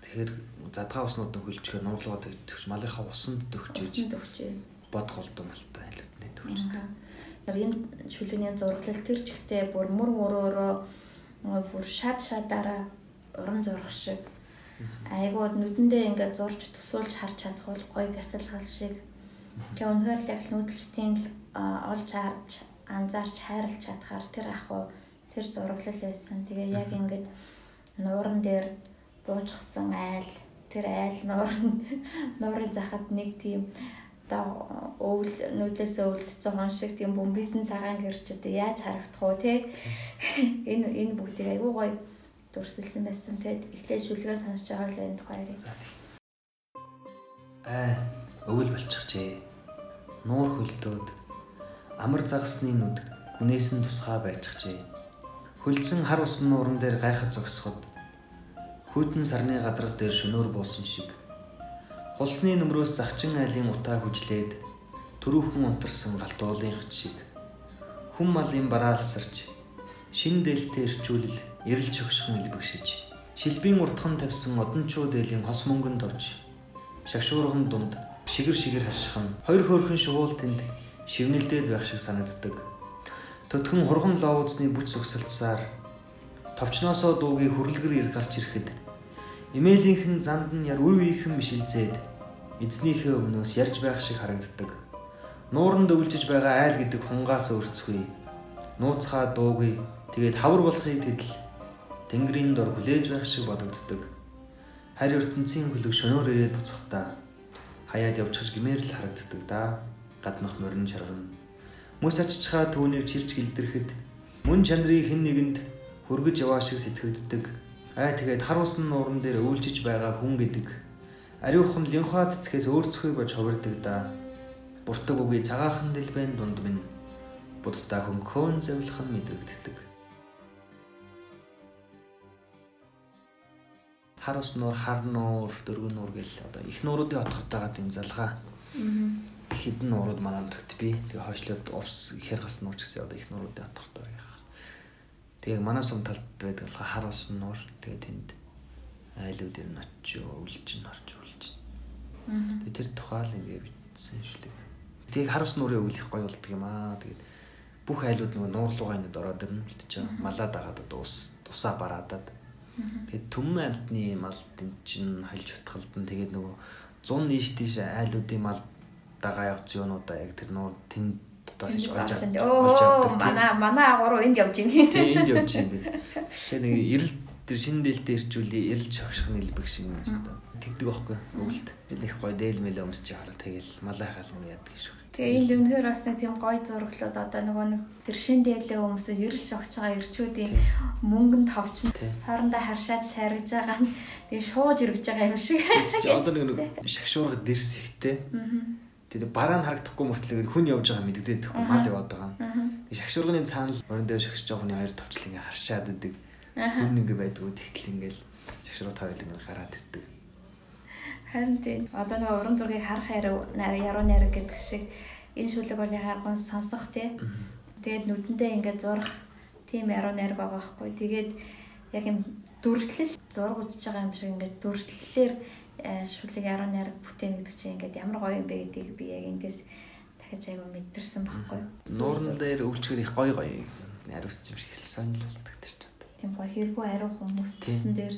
Тэгэхээр задгаа уснууд нь хөлжчихээр нуурлуугаа төгч малынхаа усанд төгчөөж бод голдуу малтай айлуудны төгч. энэ шүлгийн зураглал тэр чигтээ бүр мөр мөрөөрөө бүр шат шатаараа уран зурх шиг. Айгуу нүдэндээ ингээд зурж төсөөлж харж чадах бол гоё бясалгал шиг. Тэг үнэхээр л яг нүүдэлчдийн олж харж анзаарч хайрлах чадхаар тэр ах уу тэр зураглал байсан. Тэгээ яг ингээд нууран дээр буужгсан айл тэр айл нуурын нуурын захад нэг тийм одоо өвөл нүүдлээсээ өвөлдсөн хон шиг тийм бөмбөсөн цагаан гэрч одоо яаж харагдах уу те энэ энэ бүгдийг айгүй гоё дүрсэлсэн байсан те эхлээд шүлгээ сонсож байгаа л энэ тухай ярив. Аа, өвөл болчихжээ. Нуур хөлдөөд амар загасны нүд гүнээсэн тусгай байчихжээ. Хөлдсөн хар усан нууран дээр гайхаж зогсоход хүйтэн сарны гадрах дээр шөнөөр буусан шиг. Хулсны нөмрөөс захчин айлын утаа хүжлээд төрүүхэн унтарсан галтуулын хч шиг. Хүм малын бараалсарч шин дээлтэй ирчүүлэл эрэл чөгшгөн илбэгшиж. Шилбийн уртхан тавьсан одончууд дэлийн хос мөнгөн товч. Шагшуурган дунд шигэр шигэр хашхан хоёр хөөрхөн шувуул тэнд шивнэлдээд байх шиг санагддаг төтгөн хурган лоозны бүч зүгсэлцсаар товчноосоо дуугийн хүрлгэр ир гарч ирэхэд Эмээлийнхэн занд нь яр үр үеийнхэн мишилцээд эзнийхээ өмнөөс ярьж байх шиг харагддаг. Нууранд өвлжиж байгаа айл гэдэг хунгаас өрцгөе. Нууцхаа дуугүй тэгээд хавар болохыг тэдл тэнгэрийн дор хүлээж байх шиг бодогддог. Харь ертөнцийн хөлөг шөнөөр ирээд буцахдаа хаяад явчихж гимээр л харагддаг да. Гаднах морин чаргана. Мөс аччихаа түүнийг чирч гэлдэрэхэд мөн чандрын хэн нэгэнд хөргөж яваа шиг сэтгэгддэг Аа тэгээд хар усан нууран дээр өвлжиж байгаа хүн гэдэг ариухан линхуа цэцгээс өөрцгөө бож хувирдаг да. Буртаг үгүй цагаахан дэлбэн дунд минь буддаа хөнгөн завлах нь мэдрэгддэг. Хар ус нуур, хар нуур, дөрвөн нуур гэл одоо их нууруудын отготойгаа тийм залгаа. Хідэн нуурууд манайд би тэгээ хойшлоод увс ихэр гас нуур гэсэн одоо их нууруудын отготой яг Тэгээ манай сум талд байдаг болохоор хар ус нуур тэгээ тэнд айлууд ер нь очиж өвлж н орж өвлж. Тэгээ тэр тухай л ингээ бичсэн шүлэг. Тэгээ хар ус нуурын өвлөх гоё болдго юм аа. Тэгээд бүх айлууд нөгөө нуурлуугаа ингээд ороод ирнэ үлдэж байгаа. Малаад агаад одоо ус тусаа бараадаад. Тэгээд төмөн амтны мал тэнд чин хальж утгалдан тэгээд нөгөө 100 нийш тийш айлуудын мал дагаа явц юунуудаа яг тэр нуур тэнд дотоос ч олж авдаг. Оо манай манай агууруу энд явж байна. Тэгээ энд явж байна. Тэгээ нэг эрэл тэр шинэ дээлтэй ирчүүлээ эрэл чогших нэлбэг шиг юм шиг даа. Тэгдэг байхгүй өвөлд. Их гоё дээл мэлээ өмсч явахлаа тэгэл малай хаал юм яадаг шүү. Тэгээ энд өнөхөр бас нэг тийм гоё зураглууд одоо нөгөө нэг тэр шин дээлээ өмсөж эрэл шогч байгаа ирчүүдийн мөнгөнд товч хоорондоо харшаад шаргаж байгаа нь тэгээ шууж иргэж байгаа юм шиг. Одоо нэг шагшуурга дэрс ихтэй. Аа Тэгээд бараа нь харагдахгүй мөртлөө хүн явж байгаа мэддэгдээд тэгэхгүй мал яваад байгаа нь. Тэгээд шагшурганы цаанал морин дээр шагшиж байгаа хүний хоёр товчлол ингээ харшаад идэг. Хүн ингээ байдгүй тэгтэл ингээл шагшурга тавил ингээ гараад ирдэг. Харин тийм одоо нэг уран зургийг харах яруу яруу найраг гэдэг шиг энэ шүлэг бол яхааргүй сонсох тий. Тэгээд нүдэндээ ингээ зурх тийм яруу найраг байгаа байхгүй. Тэгээд яг юм дүрслэл зураг үзэж байгаа юм шиг ингээд дүрслэлээр шүлэг яруу найраг бүтээн гэдэг чинь ингээд ямар гоё юм бэ гэдгийг би яг эндээс дахиж айгу мэдэрсэн байхгүй. Нууран дээр өвчгөр их гоё гоё ариусч юм шиг сонирхол болдог тэр ч одоо. Тийм гоё хэргүй ариу хүмүүс цасан дээр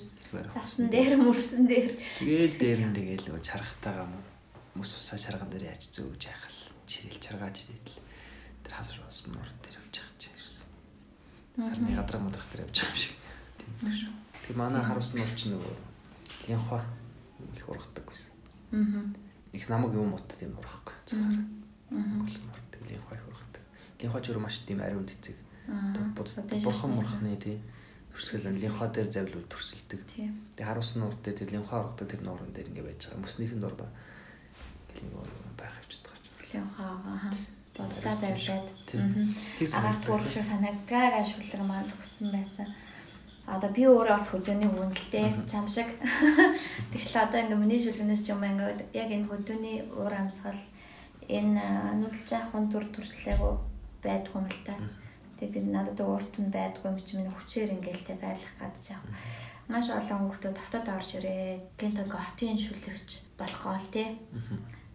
цасан дээр мөрсөн дээр Тэгэл дээр нь тэгэл нөгөө чаргатайгаа мөс усаа чарган дээр яаж зөөж яхал чирэл чаргааж ирээд л тэр хас руу нуур дээр явж байгаа чи ерөөсөн. Сарны гадраа мадрах дээр явж байгаа юм шиг. Тийм шүү. Тэгээ манай харуус нуур чи нөгөө линхва их ургадаг байсан. Аа. Их намаг юм утад юм ургахгүй. Цагаар. Аа. Нуур линхва их ургадаг. Линхва ч өөр маш тийм ариун цэцэг. Аа. Бурхан мурхны тий. Төрсгөл линхва дээр завлууд төрсөлдөг. Тийм. Тэгээ харуулсан нуур дээр тэр линхва ургадаг тэр нуурын дээр ингэ байж байгаа. Мөснийхэн дор ба линхва байх гэж байгаа. Лэн хаагаа боддоо завлаад. Тийм. Тэр Агаар туурах шиг санагддаг ашиглаг маань төгссөн байсан. Одоо би өөрөө бас хөдөөний үнэлтэй чам шиг. Тэгэхээр одоо ингээ миний шүлгнээс ч юм ингээд яг энэ хөдөөний уур амьсгал энэ нүүдэлж яахын төр төрслээгөө байдгүй юм л та. Тэгээ би надад уурт нь байдгүй юм чи миний хүчээр ингээл тэ байлах гадж яах. Маш олон хүмүүс дотоод орж ирээ. Гэнтэ готын шүлэгч болох гол тий.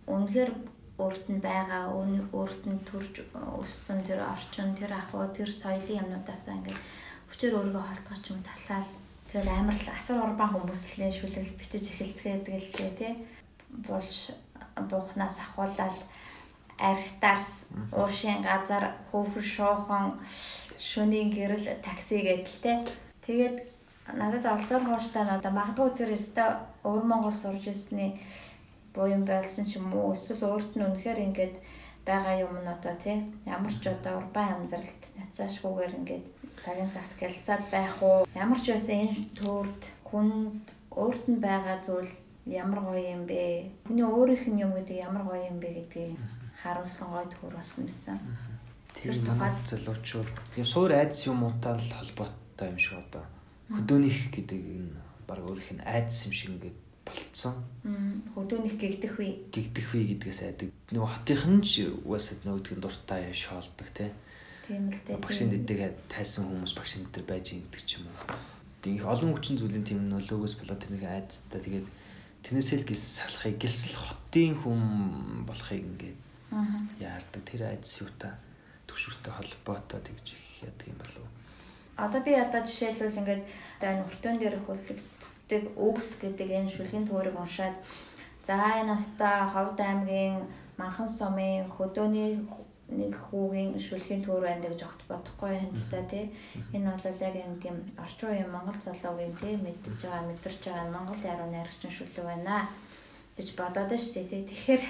Үнэхээр өөрт нь байгаа өөрт нь төрж өссөн тэр орчин тэр ахуй тэр соёлын юмнуудаас ингээд хүчээр өөрийгөө холдгооч юм талаал тэгэл амар л асар урбан хүмүүслийн шүлэл бичиж эхэлцгээдэг л дээ тий. Булш буухнаас ахуулаад архитаарс уушийн газар хөөхөр шуухан шөнийн гэрэл такси гэдэл тий. Тэгээд надад олзоор хууштай надад магадгүй тэр өстой өвөр Монгол сурж ирсний буян байлсан ч юм уу эсвэл өөрт нь үнэхээр ингээд байгаа юм нь одоо тий. Ямар ч одоо урбан амьдралд нацаашгүйгээр ингээд цагийн цагт гялцаад байх уу? Ямар ч байсан энэ төрд хүн өөрт нь байгаа зүйл ямар гоё юм бэ? Хүний өөрийнх нь юм гэдэг ямар гоё юм бэ гэдгийг харуулсан гоё төр болсон байсан. Тэр тухайд- залуучууд. Суур айдас юмуутаа л холбоотой юм шиг одоо. Хөдөөнийх гэдэг энэ баг өөрийнх нь айдас юм шиг ингээд болцсон. Хөдөөнийх гэгдэх үе Гэгдэх вэ гэдгээс айдаг. Нөгөө хотынх нь ч угаасаа нөгөөдг нь дуртай шоолдог тий. тийм л дээ Багшийн дэдэг тайсан хүмүүс багшийн дээр байж ингэдэг ч юм уу. Их олон хүчин зүйлийн тийм нөлөөгөөс болоод тэрнийг айдастай тэгээд тэрнээсээ л гис салахыг гисэл хотын хүн болохыг ингээд яардаг. Тэр айдас юутай төгшөртэй холбоотой тэгж их яадаг юм болов? Одоо би одоо жишээлбэл ингээд одоо энэ өртөөн дээр хүлэгддэг үгс гэдэг энэ шүлгийн төөрийг уншаад за энэ оста Ховд аймгийн Манхан сумын хөдөөний нэг хүүгийн шүлгийн төөр байна гэж огт бодохгүй юм л та тий. Энэ бол яг юм тийм орчин үеийн Монгол залуугийн тий мэддэж байгаа мэдэрч байгаа Монгол яруу найрагчин шүлэг байна гэж бодоод байна шүү тий. Тэгэхээр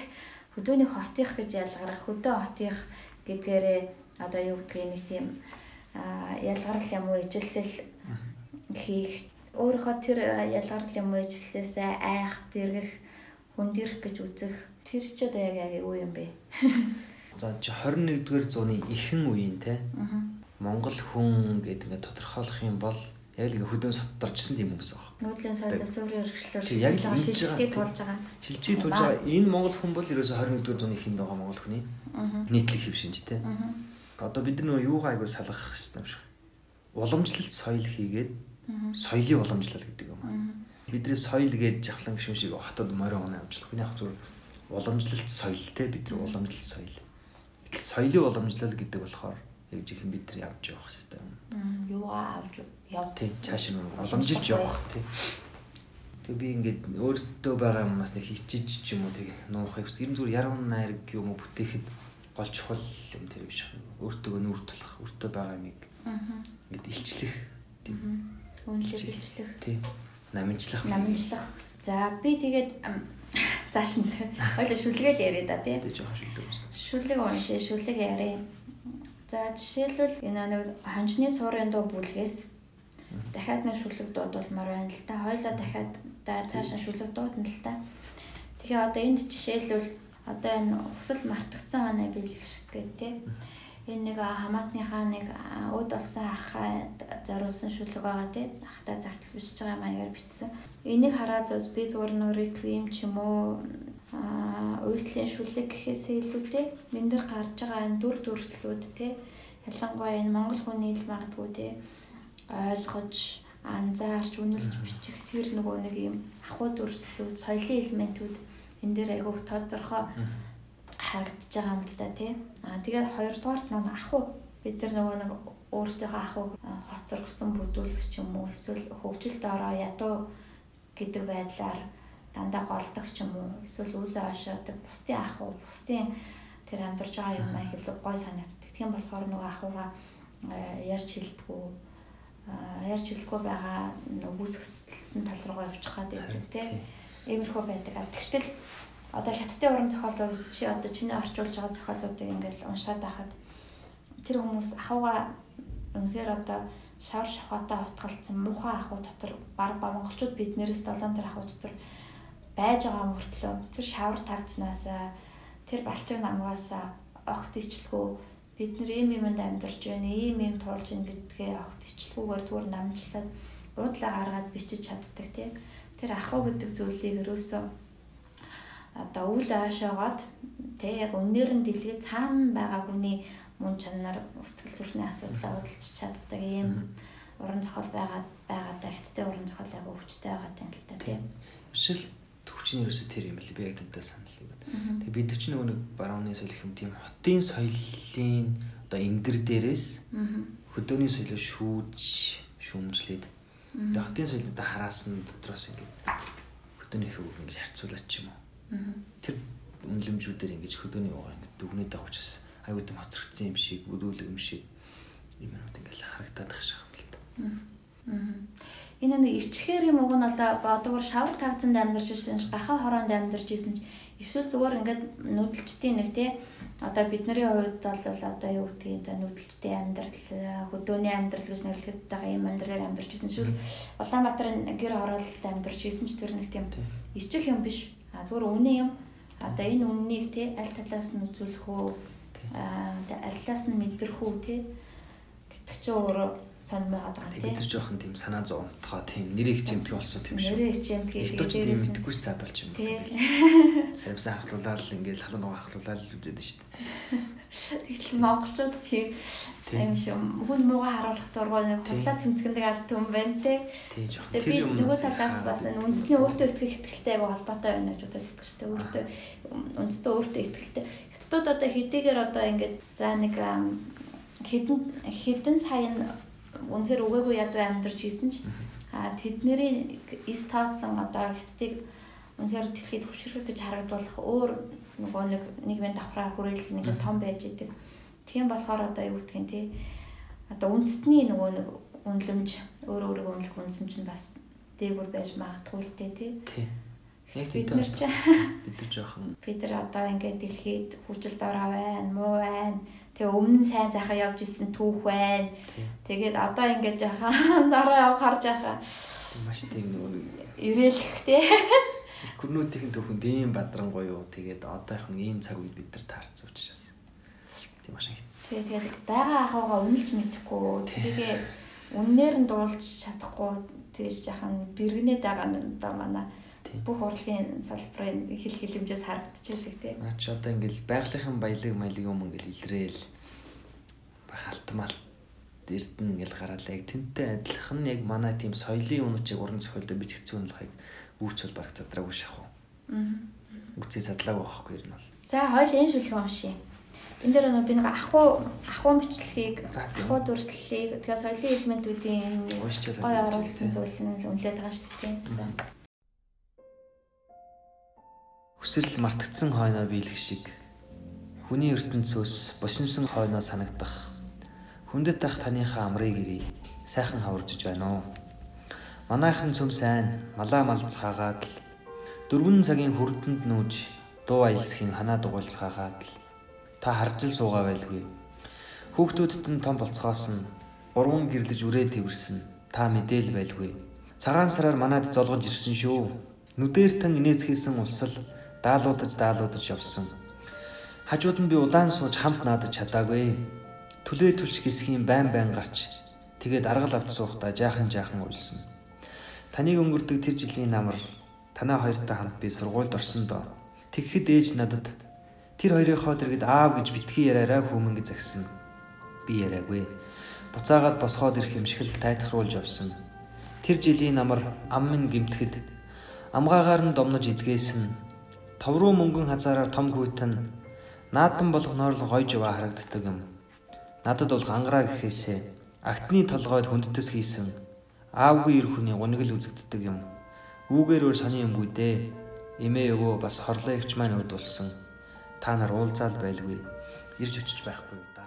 хөдөөний хотынх гэж ялгарах хөдөө хотынх гэдгээрээ одоо юу гэдгийг нэг тийм ялгарл юм уу ижилсэл хийх өөрийнхөө тэр а, ялгарл юм уу ижилсээсээ айх бэргэх хөндөрөх гэж үзэх тэр ч одоо яг яг юу юм бэ? За чи 21-р зууны ихэнх үеийн те. Монгол хүн гэдэг ингээд тодорхойлох юм бол яг л ингээд хөдөөн сотторжсэн тийм хүмүүс байгаа. Нүүдлийн соёлоос өөрийн өргөжлөөр яг шилжиж байгаа шилжилтийг туулж байгаа. Шилжиж тулж байгаа энэ Монгол хүн бол ерөөсө 21-р зууны ихэнд байгаа Монгол хүний нийтлэг хэв шинж те. Одоо бид нар нөгөө юугаа айгуу салгах хэрэгтэй юм шиг. Уламжлалт соёл хийгээд. Соёлын уламжлал гэдэг юм аа. Бидний соёл гэж жавхлан гişүн шиг хотод морин оноо амжлах. Хүний яг зүгээр уламжлалт соёл те бидний уламжлалт соёл. Гэтэл соёлын уламжлал гэдэг болохоор яг жихэн бид нар явж явах хэрэгтэй юм. Аа. Юугаа авч явах. Тий, цааш нь уламжилж явах тий. Тэг би ингээд өөртөө байгаа юмнаас нэг хичээж ч юм уу тэр нуухыг. Ер нь зүгээр яруу найраг юм уу бүтээхэд гол чухал юм тэр биш. Өөртөөгөө нүүр тулах, өөртөө байгаа юмыг ингээд илчлэх тийм Үнэлэх бэлчлэх. тий. Намжлах. Намжлах. За би тэгээд зааш нь хоёул шүлгээл яриа да тий. Тэ жоохон шүлдэг юмсан. Шүлэг уншия, шүлэг яриа. За жишээлбэл энэ нэг хончны цуурын дуу бүлгээс дахиад нэг шүлэг дуудулмаар байна л та. Хоёлаа дахиад да цаашаа шүлэг дуудана л та. Тэгэхээр одоо энд жишээлбэл одоо энэ хүсэл мартагдсан оноо биелэх шиг гэдэг тий. Энэ нэг хамаатныхаа нэг а, өд болсон ахаа зориулсан шүлэг байгаа тий. Ахтай загтал бичиж байгаа маягаар бичсэн. Энийг хараад бас би зүгээр нэг реквием ч юм уу аа уйслийн шүлэг гэхээсээ илүүтэй энэ дэр гарч байгаа энэ дүр төрслүүд тий ялангуяа энэ монгол хүний ил магадгүй тий ойлгож анзаарч үнэлж бичих тэр нөгөө нэг юм ахуй дүрслүүд соёлын элементүүд энэ дээр айгуух тодорхой харагдаж байгаа юм л да тий. Аа тэгээд хоёрдугаарт нөгөө ахуй бид нар нөгөө нэг өөртөөхөө ахуйг хоцоргсон бүдүүлгч юм уу эсвэл хөгжилд ороо ядуу гэдэг байдлаар дандаа голдог ч юм уу эсвэл үлээ хашаадаг бусдын ахуй бусдын тэр амьдарч байгаа юм аа илүү гой санагддаг. Тийм болохоор нөгөө ахуйгаа ярьж хэлдэггүй ярьж хэлэхгүй байгаа үүсгэсэн тал руугаа явчих гад байдаг тийм иймэрхүү байдаг. Тэгтэл одоо хятадын уран зохиолууд чи одоо чиний орчуулж байгаа зохиолуудыг ингээл уншаад байхад тэр хүмүүс ахуйгаа үнэхээр одоо шавар шахаатаа утгалцсан муухай ахуй дотор баг ба монголчууд биднээс 7 тэр ахуй дотор байж байгаа мөртлөө тэр шавар тагцнаасаа тэр балчиг намгаасаа огт ичлэхүү бид нар ийм юмд амьдарч байна ийм юм туулж ийн гэдгээ огт ичлэхүүгээр зүгээр намжлаад уудлаа гаргаад бичиж чаддаг тийм тэр ахуй гэдэг зүйлийг ерөөсөө одоо үл ойшоогоод тэг яг өннөр нь дэлгээ цаана байгаа хүний мөн чанар сэтгэл зүрхний асуудлаа удалж чаддаг ийм уран зохиол байгаа байгаадаа хэттэй уран зохиол яг өвчтэй байгаа юм л та тийм. Өшил төвчний ерөөсө тэр юм л би яг тантай санал юм. Тэгээ бид чинь нөгөө нэг барууны соёл хэм тийм хотын соёлын одоо энгэр дээрээс хөдөөний соёлоо шүүж шүүмжлээд тэгээ хотын соёлд одоо хараасан дотроос ингээд хөдөөний хөвөг ингэж харьцуулаад ч юм уу. Тэр үнлэмжүүдээр ингэж хөдөөний уугаа ингэ дүгнээд байгаа учраас аюу дэм хоцрогдсон юм шиг өрөөлөг юм шиг юмнууд ингээл харагдаад шиг юм л та. Энэ нэг ичхээр юм уг нь одоо бодгоор шавар тагцанд амьдарч ирсэн гахаа хороонд амьдарч ирсэн ч эсвэл зүгээр ингээд нүдэлчдийн нэг тий одоо бидний хувьд бол одоо юу гэдгийг за нүдэлчдийн амьдрал хөдөөний амьдрал гэж нэрлэхэд байгаа юм амьдралаар амьдарч ирсэн. Эсвэл Улаанбаатарын гэр хороололд амьдарч ирсэн ч тэр нэг тийм ичих юм биш а зүгээр үнэн юм. Одоо энэ үннийг тий аль талаас нь үзүүлэх үү? Аа аллаас нь мэдрэхүү тий гэдэг чи өөрөө сонирмоод байгаа тий. Бид нар жоохон тийм санаа зовтгоо тийм нэрийг хэмтгэ болсон тийм шүү. Нэрийг тэгээд тийм мэдгүй ч цаад болчих юм. Тий. Сарвсан хахлуулаад ингээл халуун нугаа хахлуулаад үзээд шүү дээ. Тэгэл монголчууд тийм юм шиг хүн муугаа харуулах дургуй нэг худлаа цэмцгэндэг алт юм байна те. Тий жоох. Тэр юм нөгөө талаас бас үндэсний өөртөө итгэх ихтэй холбоотой байна гэж бодож итгэж штэ. Өөртөө үндэстээ өөртөө итгэлтэй. Хятадууд одоо хэдийгээр одоо ингээд за нэг хэдэн хэдэн сая үнэхээр өгөөгүй ядуу амьдарч ийсэн ч а тэдний эс тооцсон одоо хятадыг үнэхээр дэлхийд хүчрэх гэж харагдуулах өөр нөгөө нэг нийгмийн давхраа хүрээлэл нэг том байж идэг. Тийм болохоор одоо юу гэдгийг те одоо үндэсний нөгөө нэг үнэлэмж өөр өөрийгөө үнэлэх үнэлэмж нь бас дээгүр байж магадгүй л те тий. Бид нар ч бид нар жоохон бид нар одоо ингээд дэлхийд хүчил дорой байна, муу байна. Тэгээ өмнө нь сайн сайхан явж исэн түүх байна. Тэгээд одоо ингээд жахан дорой явах харж яхаа маш тийм нөгөө ирээлэх те Гүрнүүдийн түүхэнд ийм бадрангуй юу. Тэгээд одоох нь ийм цаг үед бид нар таарсан учраас. Тийм маш их. Тэгээ тэгээд байгаа ахуйгаа үнэлж мэдэхгүй. тэрийгээ үннээр нь дуулж чадахгүй тэгэж яхан бэргэнээд байгаа нь одоо манай бүх урлагийн салбарын хил хилэмжээс харагдчихдаг тийм. Наа чи одоо ингээл байгалийнхын баялаг маялаг юм ингээл илрээл халтмалт эрдэнэ ингээл гараалаа яг тэнтэй адилхан яг манай тийм соёлын үнэчийг уран зохиолдоо болохыг үүч бол бараг задраагүй шахав. Аа. Үцээ задлаагүй байхгүй юм бол. За хойл энэ шүлхэн уншия. Энд дээр би нэг ахуу ахуун бичлэгийг ахуу дүрслэлийг тэгээ соёлын элементүүдийн гой оруулсан зүйл нь үнэлээд байгаа шүү дээ. Хүсэл мартагдсан хойноо биелэх шиг. Хүний ертөнцөөс босинсон хойноо санагдах. Хүндэт ах таныхаа амрыг ирээ сайхан хаваржиж байна уу? Манайхан цөм сайн малаа малцхаагаад л. Дөрвөн цагийн хүрдэнд нүүж дуу аялсхийн ханаа дугуйлцхаагаад л. Та харж л суугаа байлгүй. Хүүхдүүдэд нь том болцгоос нь гурван гэрлэж үрээ тэрсэн та мэдээл байлгүй. Цагаан сараар манад золгож ирсэн шүү. Нүдээр тан инээц хийсэн усал даалуудаж даалуудаж явсан. Хажууд нь би удаан сууж хамт наадаж чадаагүй. Түлээ түлш гисхийн байн байн гарч тэгээд аргал авч суухдаа жаахан жаахан уйлсан. Таныг өнгөрдөг тэр жилийн намар танаа хоёртой хамт би сургуульд орсон доо. Тэгэхэд ээж надад тэр хоёрынхоо дэргэд аав гэж битгий яриараа хүмэн гэж загсан. Би яриагүй. Буцаагаад босгоод ирэх юм шиг л тайтгаруулж явсан. Тэр жилийн намар ам минь гимтгэд амгаагаар нь домнож идгээсэн товруу мөнгөн хазаараар том хүйтэн наадам болгоноор л гойж яваа харагддаг юм. Надад бол гангараа гэхээсээ агтны толгойд хүндтэс хийсэн аавгүй ир хүний гуниг л үзэгддэг юм. Үүгээр өөр сони юмгүй дээ. Эмээ өвөө бас хорлоо ягч маань өд болсон. Та нар уулзаал байлгүй. Ирж очиж байхгүй юу да.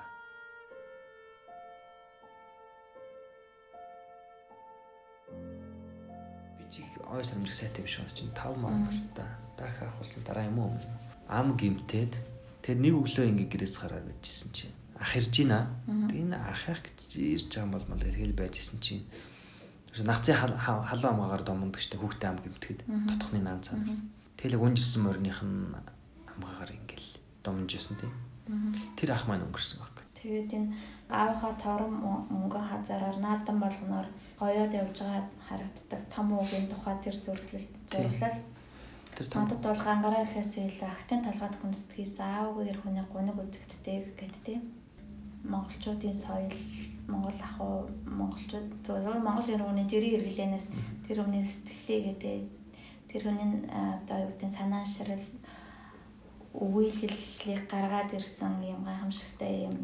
Би чих ой сармжиг сайтай биш байна чинь 5 маа бас Дахь авахулсан дараа юм уу? Ам гимтээд тэр нэг өглөө ингээ гэрээс гараад байжсэн чинь ах ирж байна. Тэг энэ ах ах гэж ирж байгаа юм бол мал тэгэл байжсэн чинь нагцын халуун амгаагаар домондог штэ хүүхдээ ам гимтгэд тотхны наан цаанаас. Тэгэл унжирсан морных нь амгаагаар ингээл домж ирсэн тийм. Тэр ах маань өнгөрсөн баг. Тэгээд энэ аавынхаа торон мөнгөн хазаараар наадан болгоноор гоёод явж байгаа харагддаг том үгийн тухай тэр зөвлөл зөвлөл Тэр надад бол гангараа ихээс илүү ахтын толгойд хүндэтгэс аавгүй гэр хүний гуниг үзэгддэг гэдэг тийм монголчуудын соёл монгол ах уу монголчууд зөвхөн монгол гэр хүний жирийн хэрэглэнээс тэр хүний сэтгэлээ гэдэг тэр хүний одоо юу гэдэг санаа ширэл өгүүлэлийг гаргаад ирсэн юм гайхамшигтай юм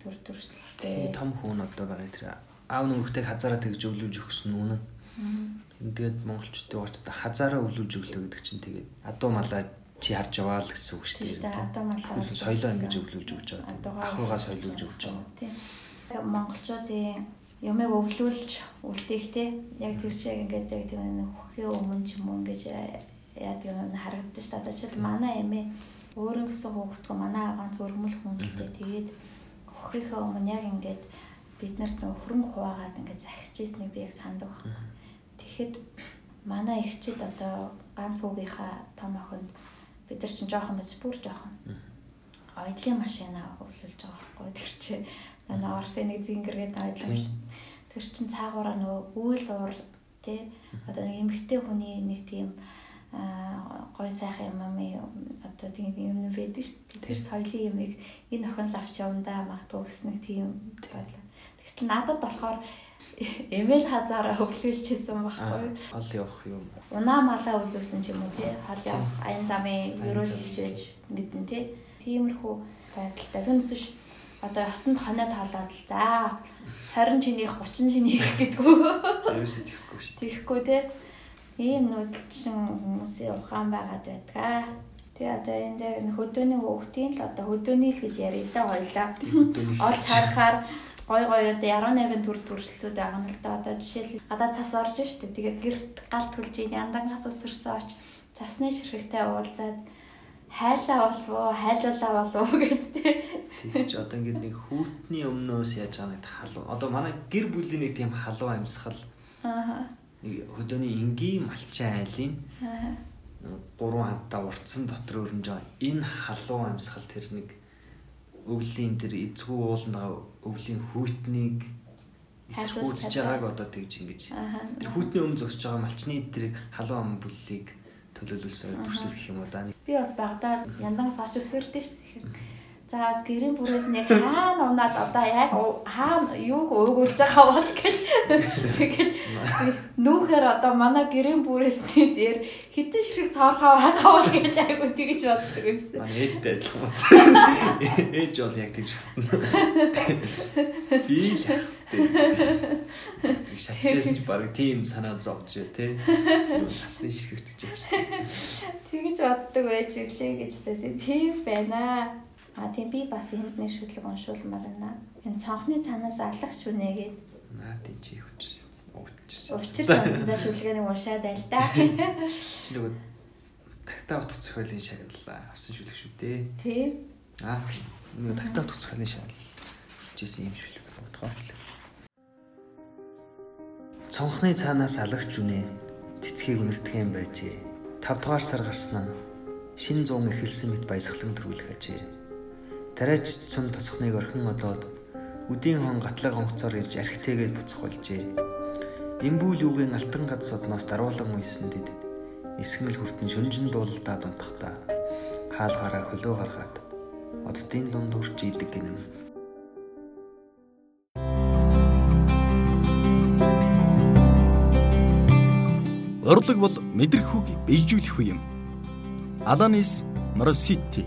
төр төрслтэй том хүн одоо байгаа тэр аав нүргтэй хазаараа тэгж өвлөж өгсөн үнэн. Тэгээд монголчуудын уучтай хазаараа өвлөж өглөө гэдэг чинь тэгээд адуу малаа чи харж яваа л гэсэн үг шүү дээ. Адуу малаа соёлоо ингэж өвлөж өгч байгаа Ахуйгаа соёлуулж өгч байгаа. Тийм. Монголчуудын юмыг өвлүүлж үлдээх те яг тэр шиг ингээд яг тийм нэг хөхийн өмнө ч юм уу ингэж яадаг юм харагдаж дээ. Одоо жишээл манай эмээ өөрөө гэсэн хүүхдгөө манай аагаан зөргмөл хүн л дээ. Тэгээд хөхийнхээ өмнө яг ингээд бид нарт хөрөнгө хуваагаад ингээд захиж ийснийг би яг санддаг байхгүй. Тэгэхэд манай ихчид одоо ганц хүүгийнхаа том охинд бид нар чинь жоохон бас бүр жоохон ойдлын машина өвлүүлж байгаа байхгүй тэр чинь. Манай Орсын нэг зингэргээд ойдлын тэр чинь цаагаараа нөгөө үйл уур тий. Одоо нэг эмгтэй хүний нэг тийм гой сайхан юм аа одоо тийм юм байдаг шүү дээ. Тэр соёлын юмыг энэ охин л авч явна да магадгүй гэсэн нэг тийм байлаа Тэгтэл надад болохоор эмэйл хазаараа өвлүүлчихсэн байхгүй. Ол явах юм. унаа малаа өвлүүлсэн ч юм уу тий? Хал явах аян замын хийж байж мэдэн тий? Тиймэрхүү байдалтай. Түүнээс биш. Одоо хатанд хоноод халаад л. За 20 чинийх 30 чинийх гэдгүү Ерөөсөө тэхгүй шүү тийхгүй тий? Ийм нүүдэлчин хүмүүсийн ухаан байгаад байдгаа тий одоо энэ дээр хөдөөний хөөхтийн л одоо хөдөөний л гэж ярив да хоёлаа. Олж харахаар гой гой одоо яруу найрын төр төрслүүд байгаа юм л да. Одоо жишээл гадаа цас орж штэ. Тэгээ гэрт галт хүлж ийн яндангаас өсөрсөн оч цасны ширхэгтэй уулзаад хайлаа болов уу, хайлуулаа болов уу гэдтэй. Тэгж одоо ингээд нэг хүүтний өмнөөс яаж байгаа нэг халуун. Одоо манай гэр бүлийн нэг тийм халуун амьсгал Аа. нэг хөдөөний энгийн малчин айлын Аа. гурван хантаа уртсан дотор өрнж байгаа. Энэ халуун амьсгал тэр нэг өвлийн тэр эзгүй ууланд байгаа өвлийн эсэргүүцэж чадаа. байгааг одоо тэгж ингэж тэр хүүтний өмнө зогсож байгаа малчны тэр халуун ам бүллийг төлөөлүүлсэн дүрсэл гэх юм уу да. Би бас багада яндангаас оч өсөрдөө шүү дээ. За гэрийн бүрээс нь яг хаана унаад одоо яг хаана юуг уугуулж байгаа бол гэл тэгэл нүүхээр одоо манай гэрийн бүрээс нь дээр хитэн ширхэг цоорхоо байгаа бол гэл айгу тэгж боддог юмсэн. Манай ээжтэй адилхан бодсон. Ээж бол яг тэгж. Би л тэг шатжсэн ч баг тийм санаа зовж тий. Тасны ширхэгт гэж яг шиг. Тэгж боддог байж үлээ гэжсэн тийм байна. А тийм би бас энд нэг шүтлэг уншуулмаар байна. Энэ цонхны цанаас алагч үнэ гээд Наа тий чи хүчсэн. Өвчсөн. Урчил санагдаа шүлгэнийг уншаад айл да. Чи нөгөө тагтаа утга зохиолын шагнал авсан шүлэг шүү дээ. Тийм. Аа тийм. Нөгөө тагтаа утга зохиолын шагнал хүчсэн юм шүлэг бодгоо. Цонхны цаанаас алагч үнэ цэцгийг үнэртгэн байжээ. 5 дугаар сар гарснаа шин зуун эхэлсэн мэт баясгалан төрүүлэх ажээ. Тариач цум тоцхныг орхин одоод үдийн хон гатлаг онгоцоор ирж архитэйгээд буцах болжээ. Имбүүл үгийн алтан гад содноос даруулан уйсандэд эсгэмэл хүртэн шүнжин дуулалтаа дунтахтаа хаалгаараа хөлөө гаргаад оддын дунд үрч идэг гинэм. Урлаг бол мэдрэх хүүг биежүүлэх үе юм. Аланис Моросити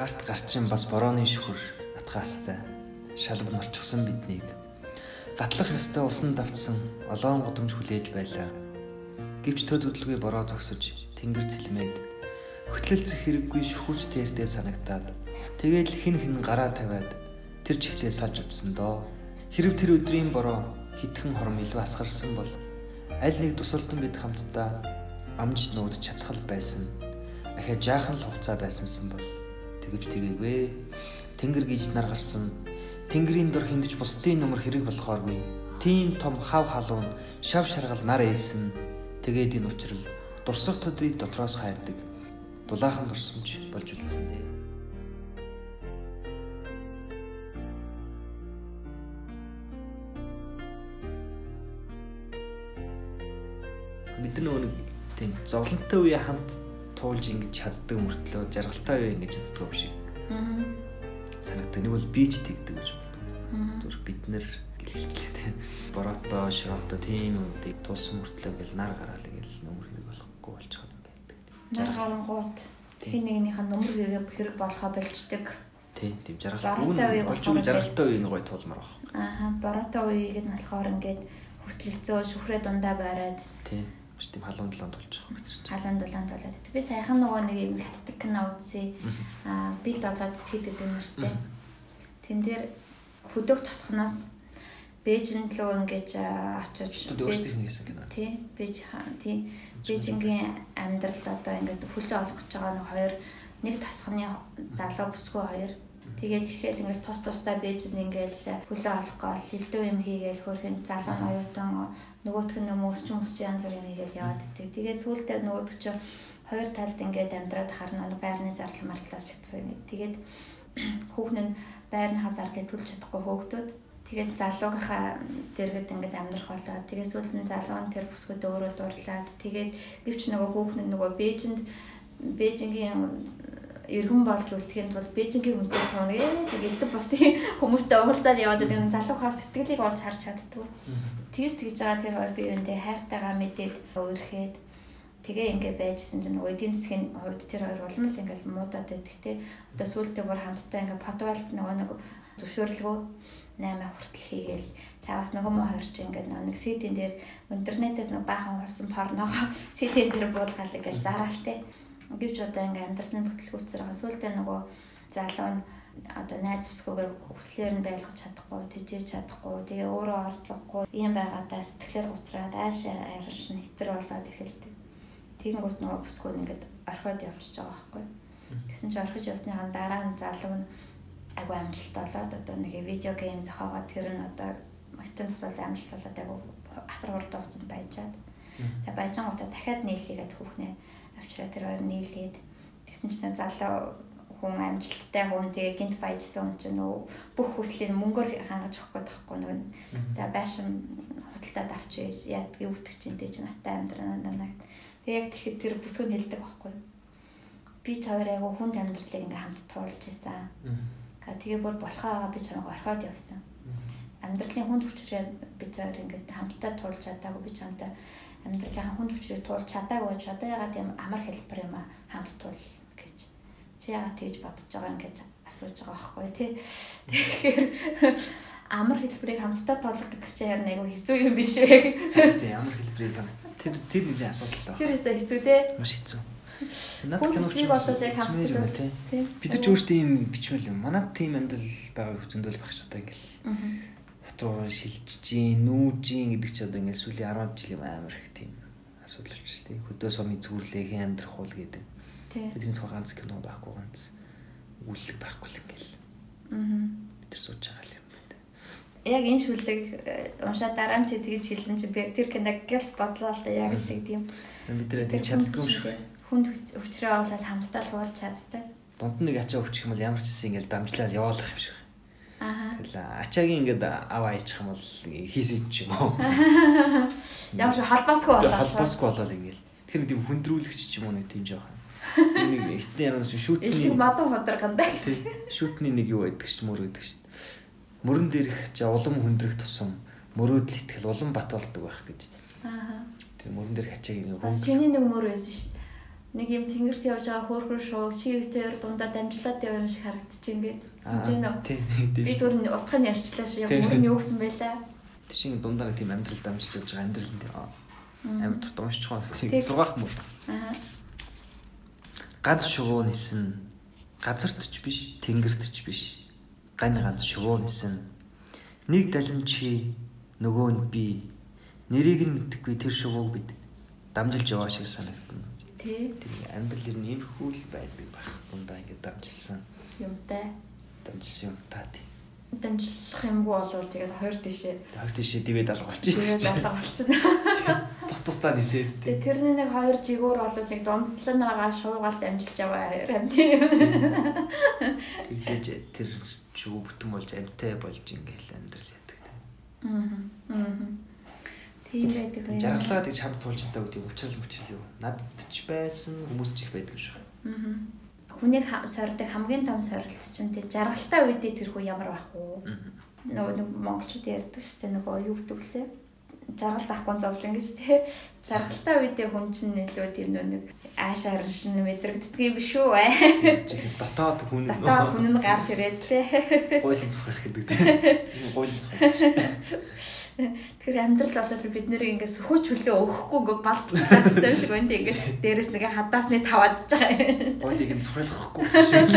гарт гарчин бас борооны шүхэр атгаастай. Шалбар норчсон биднийг. Гатлах ёстой усан давтсан олоон гудамж хүлээж байлаа гэвч төд хөдөлгөй бороо зогсож тэнгэр цэлмээд хөтлөлцөх хэрэггүй шүхүүч тэрдээ санагтаад тэгээд хин хин гараа тавиад тэр чихлээ салж утсан доо. Хэрв тэр өдрийн бороо хитгэн хором илүү асгарсан бол аль нэг тусалдан бид хамтдаа амж нууд чадхал байсан. Ахаа жаахан л хугацаа байсансан бол тэгэж тэгээгүй. Тэнгэр гиж нар гарсан. Тэнгэрийн дор хиндэж бусдын нөмөр хэрэг болохооргүй. Тийм том хав халуун шав шаргал нар ээсэн. Тэгээд энэ учрал дурсах төдрийг дотроос хайрдаг. Дулаахан дурсамж болж үлдсэн дээ. бид нар нөгөө тийм зовлонтой үе хамт туулж ингэж чаддаг мөртлөө жаргалтай үе ингэж чаддаг юм шиг. Аа. Санагддаг. Нэг бол бич тэгдэг гэж боддог. Зүр бид нэр гэлэлтлээ. Борото, широто тийм юмдыг тулсан мөртлөө гэл нар гараал гэл нөмөр хэрэг болохгүй болчиход юм байдаг. Нар гарангууд хин нэгнийхэн нөмөр хэрэг хэрэг болохоо болчдөг. Тийм, тийм жаргалтай үе болж жаргалтай үеийг гой тулмаар баг. Аа, борото үеийг нь болохоор ингээд хөтлөлцөө шүхрээ дундаа байраад. Тийм биш тийм халуун дулаан тулж байгаа гэж. Халуун дулаан тулаад. Би саяхан нөгөө нэг юм хатдаг кино үзье. Аа би долоод тгийдэг юм нэртэй. Тэн дээр хөдөг тосхноос Бээжинд лөө ингэж очиж өөрсдийнх нь хийсэн кино. Тий. Бээж тий. Бээжингийн амьдралд одоо ингэж хөлөө олох гэж байгаа нэг хоёр нэг тосхны залуу бүсгүй хоёр Тэгэл эхлээл ингээл тус тустай бэж ингээл хөлөө олох гол хилдүү юм хийгээл хөрхэн залуу нь оюутан нөгөөх нь мөсч мөсч янз бүр юм хийгээл яваад идэг. Тэгээд сүүлдээ нөгөөх чинь хоёр талд ингээд амьдраад харна байрны зардал мартлаас шатсан юм. Тэгээд хүүхэн нь байрныхаа зардлыг төлж чадахгүй хөөгдөд тэгээд залуугийнхаа дэргэд ингээд амьдрах болоо. Тэгээд сүүлд нь залуу нь тэр бүсгүүд өөрөө дурлаад тэгээд гэвч нөгөө хүүхэн нөгөө Бээжинд Бээжингийн эргэн болж үлдэхин тулд Бээжингийн хүнтэй цуунаг яг элдв бусын хүмүүстэй уулзаад яваад байгаа залуухаас сэтгэлийг олж харж чаддгүй. Тэгж тэгж байгаа тэр хоёр биеүндээ хайртайгаа мэдээд өөрхөөд тэгээ ингээ байжсэн чинь нөгөө эдийн засгийн хувьд тэр хоёр улам л ингээл муудаад байдаг те. Одоо сүүлдээ бүр хамтдаа ингээ подвалт нөгөө нэг зөвшөөрлгөө 8 хүртэл хийгээл чаваас нөгөө муу хоёр чинь ингээд нэг ситийн дээр интернетээс нэг баахан болсон порногоо ситийн дээр буулгаад ингээд зараалтай Гэвч одоо ингээм амьдралын бүтлгүүцээр байгаа сүултээ нөгөө залуу нь одоо найз бүсгүйгээр хүслээр нь байлгах чадахгүй, тэжээж чадахгүй, тэгээ өөрөө ордлогогүй юм байгаадаа сэтгэлээр утраад аашаа арилш нь хитэр болоод эхэлдэг. Тэгэнгүүт нөгөө бүсгүй нь ингээд орхиод явчихж байгаа байхгүй. Гэсэн чинь орхиж явсныхаа дараа нь залуу нь агуу амжилттай болоод одоо нэг видео гейм зохиогоод тэр нь одоо магтан засаалын амжилт болоод агуу асар урд хугацаанд баяжаад. Тэгээ баяжангуудаа дахиад нийлхийгээд хүүхнээ авчраа тэр хоёр нийлээд. Тэгсэн чинь залуу хүн амжилттай хүн тэгээ гинт баяжсан хүн чинь нөө бүх хүслийг мөнгөөр хангаж өгөх гээд тахгүй нөгөө за байшин худалдаад авчиж яадгийг үтгч чинь тий чи наттай амьдраа наа. Тэгээ яг тэгэхэд тэр бүсгүй хэлдэг байхгүй. Би ч хоёр айгу хүнд амьдралыг ингээм хамт туулж исэн. Тэгээ бүр болохоо би чамайг орхиод явсан. Амьдралын хүнд хүчрээр би хоёр ингээд хамтдаа туулж чадаагүй би чамтай амьдралынхаа хүнд хүчрийг туулж чадаагүй ч одоо ягаад тийм амар хэлбэр юм а хамт туул гэж. Чи ягаад тэгж бодож байгаа юм гэж асууж байгаа байхгүй тий. Тэгэхээр амар хэлбэрийг хамтдаа туулах гэдэг чинь харин айгүй хэцүү юм биш үү тий амар хэлбэрийг тэр тэр нэлийн асуудалтай байна. Тэр өстой хэцүү тий. Маш хэцүү. Надад киноч яг хамтдаа тий. бид ч өөрсдөө ийм бичмэл юм. Манад тийм амьдрал байгааг зөндөл багч одоо ингээл руу шилжиж гин нүүжин гэдэг чи одоо ингээд сүүлийн 10 жилийн амар их тийм асуудал болчих тийм хөдөө сумын зүрлээ хэн амьдрах уу гэдэг. Тэгээд тэр ганц кино байхгүй ганц үлэг байхгүй л ингээл. Аа. Бид тэр сууж байгаа юм байна. Яг энэ шүлэг э, уншаа дараа нь чи тэгж хэлсэн чи би тэр киног гэс бодлоо л да яг л тийм. Бид тэр тэг чаддгүй юм шүү. Хүнд өвчрөө болоод хамтдаа суулж чаддаг. Дунд нэг ачаа өвчих юм бол ямар ч хэсэг ингээл дамжлал явуулах юм шиг. Тэгэл ачаагийн ингээд аваа ичх юм бол хийсэн ч юм уу. Ямар ч холбоосгүй болоо. Холбоосгүй болоо ингээл. Тэр тийм хүндрүүлэгч ч юм уу нэг тийм жоох. Нэг ихтэн яруу шүтний. Илчиг мадам ходрганда. Шүтний нэг юу байдаг ч мөр гэдэг чинь. мөрөн дээрх чи улам хүндрэх тусам мөрөөдөл итгэл улам бат болдог байх гэж. Аа. Тэр мөрөн дээрх ачааг нэг Бас чиний нэг мөр байсан шүү. Нэг юм тэнгэрт явж байгаа хөөрхөр шуу чивтэр дундаа дамжлаад яваа юм шиг харагдчих ингээд. Сэнжэн үү? тий. Би зүгээр нь утгыг нь ярьчлаа шүү. Яг мөр нь юу гэсэн байлаа. Тэр чинь дундаа нэг тийм амьдрал дамжиж явж байгаа амьдрал энэ амар турт уншиж байгаа тийм. 6 мөр. Аа. Ганц шувуу нисэн газарт ч биш тэнгэрт ч биш гань ганц шувуу нисэн нэг далин чи нөгөө нь би нэрийг нь мэдхгүй тэр шувууг бид дамжилж яваа шиг санагдана. Тэр амьдрал ер нь иймэрхүү л байдаг байх. Дундаа ингээд дамжилсан юмтай. дамжилсан юм та тий. Дамжлах юмгүй болвол тэгээд хоёр тишээ. Хойд тийшээ дивэд алга болчих Тэгээд чинь. болоо болчихно. Тус тусдаа нисээд тий. Тэгээд тэрний нэг хоёр жигүүр болвол нэг дундлан байгаа шуугаалт амжилж яваа хоёр юм тийм. Тэгжээж тэр шувуу бүтэн болж амтай болж ингээл амьдрал яадаг тий. Аа. Аа. Тийм байдаг байх. Жаргалаа гэж хамт туулж чаддаг тийм уучрал мөчрөл юу. Надад ч байсан хүмүүс ч их байдаг шиг. Аа. Хүнийг сордог хамгийн том сорилт чинь тэр жаргалтай үедээ тэр хүү ямар байх вэ? Нөгөө нэг монголчууд ярьдаг шүү дээ нөгөө юу гэдэг лээ. Жаргалт авахгүй зовлон гэж тий. Жаргалтай үедээ хүн чинь илүү тийм нэг аашаар шин мэдрэгддэг юм биш үү? Дотоод хүн Дотоод хүн нь гарч ирээд тий. гойлон цохих гэдэг тийм. Энэ гойлон цохих. Тэгэхээр амьдрал болол бид нэр ингээд сөхөж хөлөө өгөхгүй ингээд балт байх хэрэгтэй юм шиг байна тий. Ингээд дээрэс нэг хадаасны таваадж байгаа. Гойлыг нь цохиулахгүй шиг.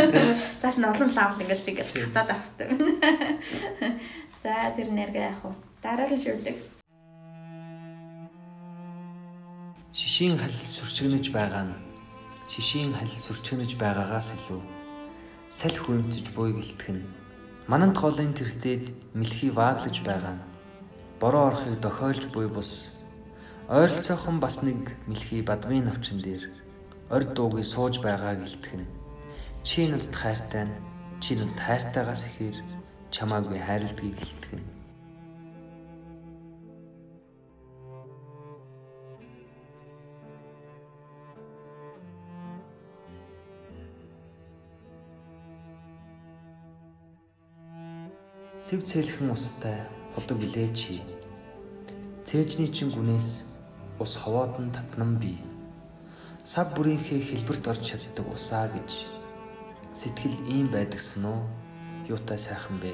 Цааш нь олон лавл ингээд ингээд хатаад байх хэрэгтэй байна. За тэр нэргээ яах вэ? Дараагийн шүлэг. Шишийн хал сүрчгэнэж байгаа нь шишийн хал сүрчгэнэж байгаагаас илүү салхи хүмцэж буй гэлтэх нь мананд голын тэртээд мэлхий вааглаж байгаа нь бороо орохыг дохиолж буй бус. Ойролцоохон бас нэг мэлхий бадмын навчин дээр орд дуугүй сууж байгаа гэлтэх нь чи надад хайртай нь чи надад хайртайгаас ихээр чамаагүй хайрладгийг гэлтэх нь Цэв цэлхэн устай худаг билээ чи. Цээжний чин гүнээс ус ховоод нь татнам би. Сав бүрийнхээ хэлбэрт орж чаддаг усаа гэж сэтгэл ийм байдагсан уу? Юутай сайхан бэ?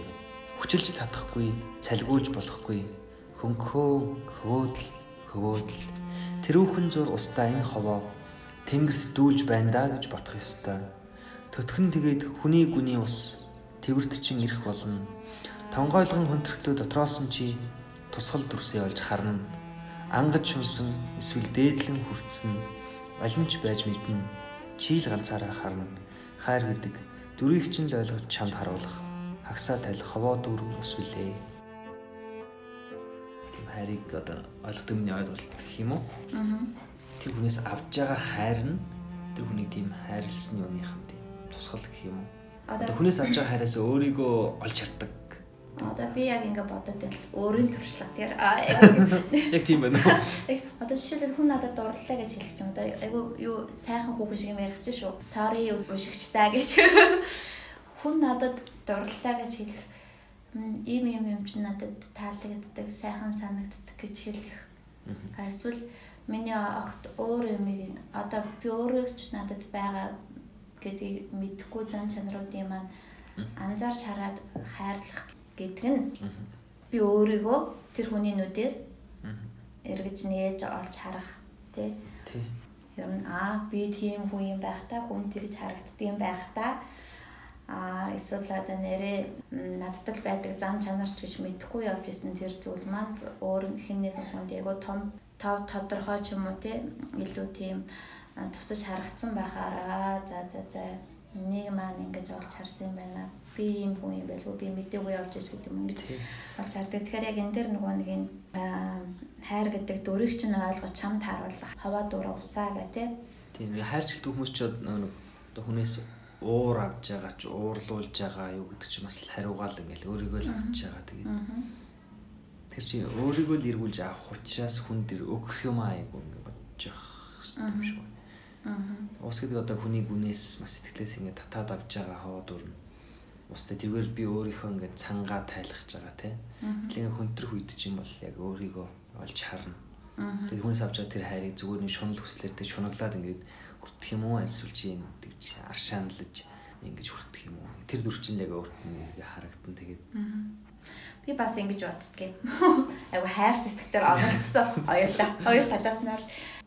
Хүчилж татахгүй, цалгуулж болохгүй. Хөнгөө, хөвөөдл, хөвөөдл. Тэрүүхэн зур устаа энэ ховоо тэнгэрт дүүлж байна да гэж бодох ёстой. Төтгөн тэгээд хүний гүний ус тэрвэрт чин ирэх болно. Тонгойлгон хөндрөхдөө дотроос нь чи тусгал дүрсээ олж харна. Ангаж шунсан эсвэл дээдлэн хүртсэн олимч байж мэднэ. Чийл ганцаараа харна. Хайр гэдэг дүрийг чинь л ойлгож чамд харуулах. Хагсаа тайлах ховоо дүүрэн ус билээ. Тийм хайрыг одоо ойлгох миний ойлголт гэх юм уу? Аа. Тэр хүнээс авж байгаа хайр нь тэр хүнийг тийм хайрлсан юуныхан тийм тусгал гэх юм уу? Одоо хүнээс авж байгаа хайраас өөрийгөө олж хардаг. Одоо би яг ингээ бодод байл өөрийн туршлага аа Яг тийм байна уу? одоо жишээлбэл хүн надад дурлалаа гэж хэлэх юм одоо айгу юу сайхан хүүхэн шиг юм ярих чинь шүү. Sorry ушигчтай гэж. Хүн надад дурлалаа гэж хэлэх ийм юм юм чи надад таалагддаг, сайхан санагддаг гэж хэлэх. Эсвэл миний огт өөр юм одоо би өөрөө ч надад байгаа гэдгийг мэдхгүй зан чанаруудын маань анзаарч хараад хайрлах гэдэг нь би өөрийгөө тэр хүний нүдээр эргэж нээж олж харах тий. Ер нь аа би тийм хүн юм байх та хүн тэгж харагддığım байх та. А эсвэл одоо нэрээ л байдаг зам чанарч гэж мэдэхгүй явж исэн тэр зүйл маань өөр хэн нэгэн хүнд айгу том тав тодорхой ч юм уу те илүү тийм тусаж харагдсан байхаараа за за за нэг маань ингэж олж харсан юм байна би юм хүн юм байлгүй би мэдээгүй явж иш гэдэг юм ингэж Тий. олж хардаг. Тэгэхээр яг энэ дэр нөгөө нэг энэ хайр гэдэг дүрийг чинь ойлгож чамд харуулах хаваа дураа усаа гэх тээ. Тийм хайрчлалт хүмүүс ч нэг хүнээс уур авж байгаа ч уурлуулж байгаа юу гэдэг чинь бас л хариугаал ингээл өөрийгөө л авч байгаа тэгээд тэр чинь өөрийгөө л эргүүлж авах учраас хүн дэр өгөх юм айгу ингээд бодож явах юм шиг байна. Аа. Ус гэдэг одоо хүний гүнээс маш сэтгэлээс ингээд татаад авч байгаа хаваа дурна. Устай тэргээр би өөрийнхөө ингээд цангаа тайлахж байгаа тий. Тэгэл хөнтрөх үед ч юм бол яг өөрийгөө олж харна. Тэгээд хүнс авч байгаа тэр хайрыг зүгээр нэг шунал хүслээр тэг шунаглаад ингээд хүртэх юм уу альсвал чи энэ гэж аршаанлаж ингэж хүртэх юм уу. Тэр зурчин яг өөрт нь харагдан тэгээд Би бас ингэж боддгийн. Айгу хайр сэтгэлээр оногцсон хоёулаа. Хоёр талаас нь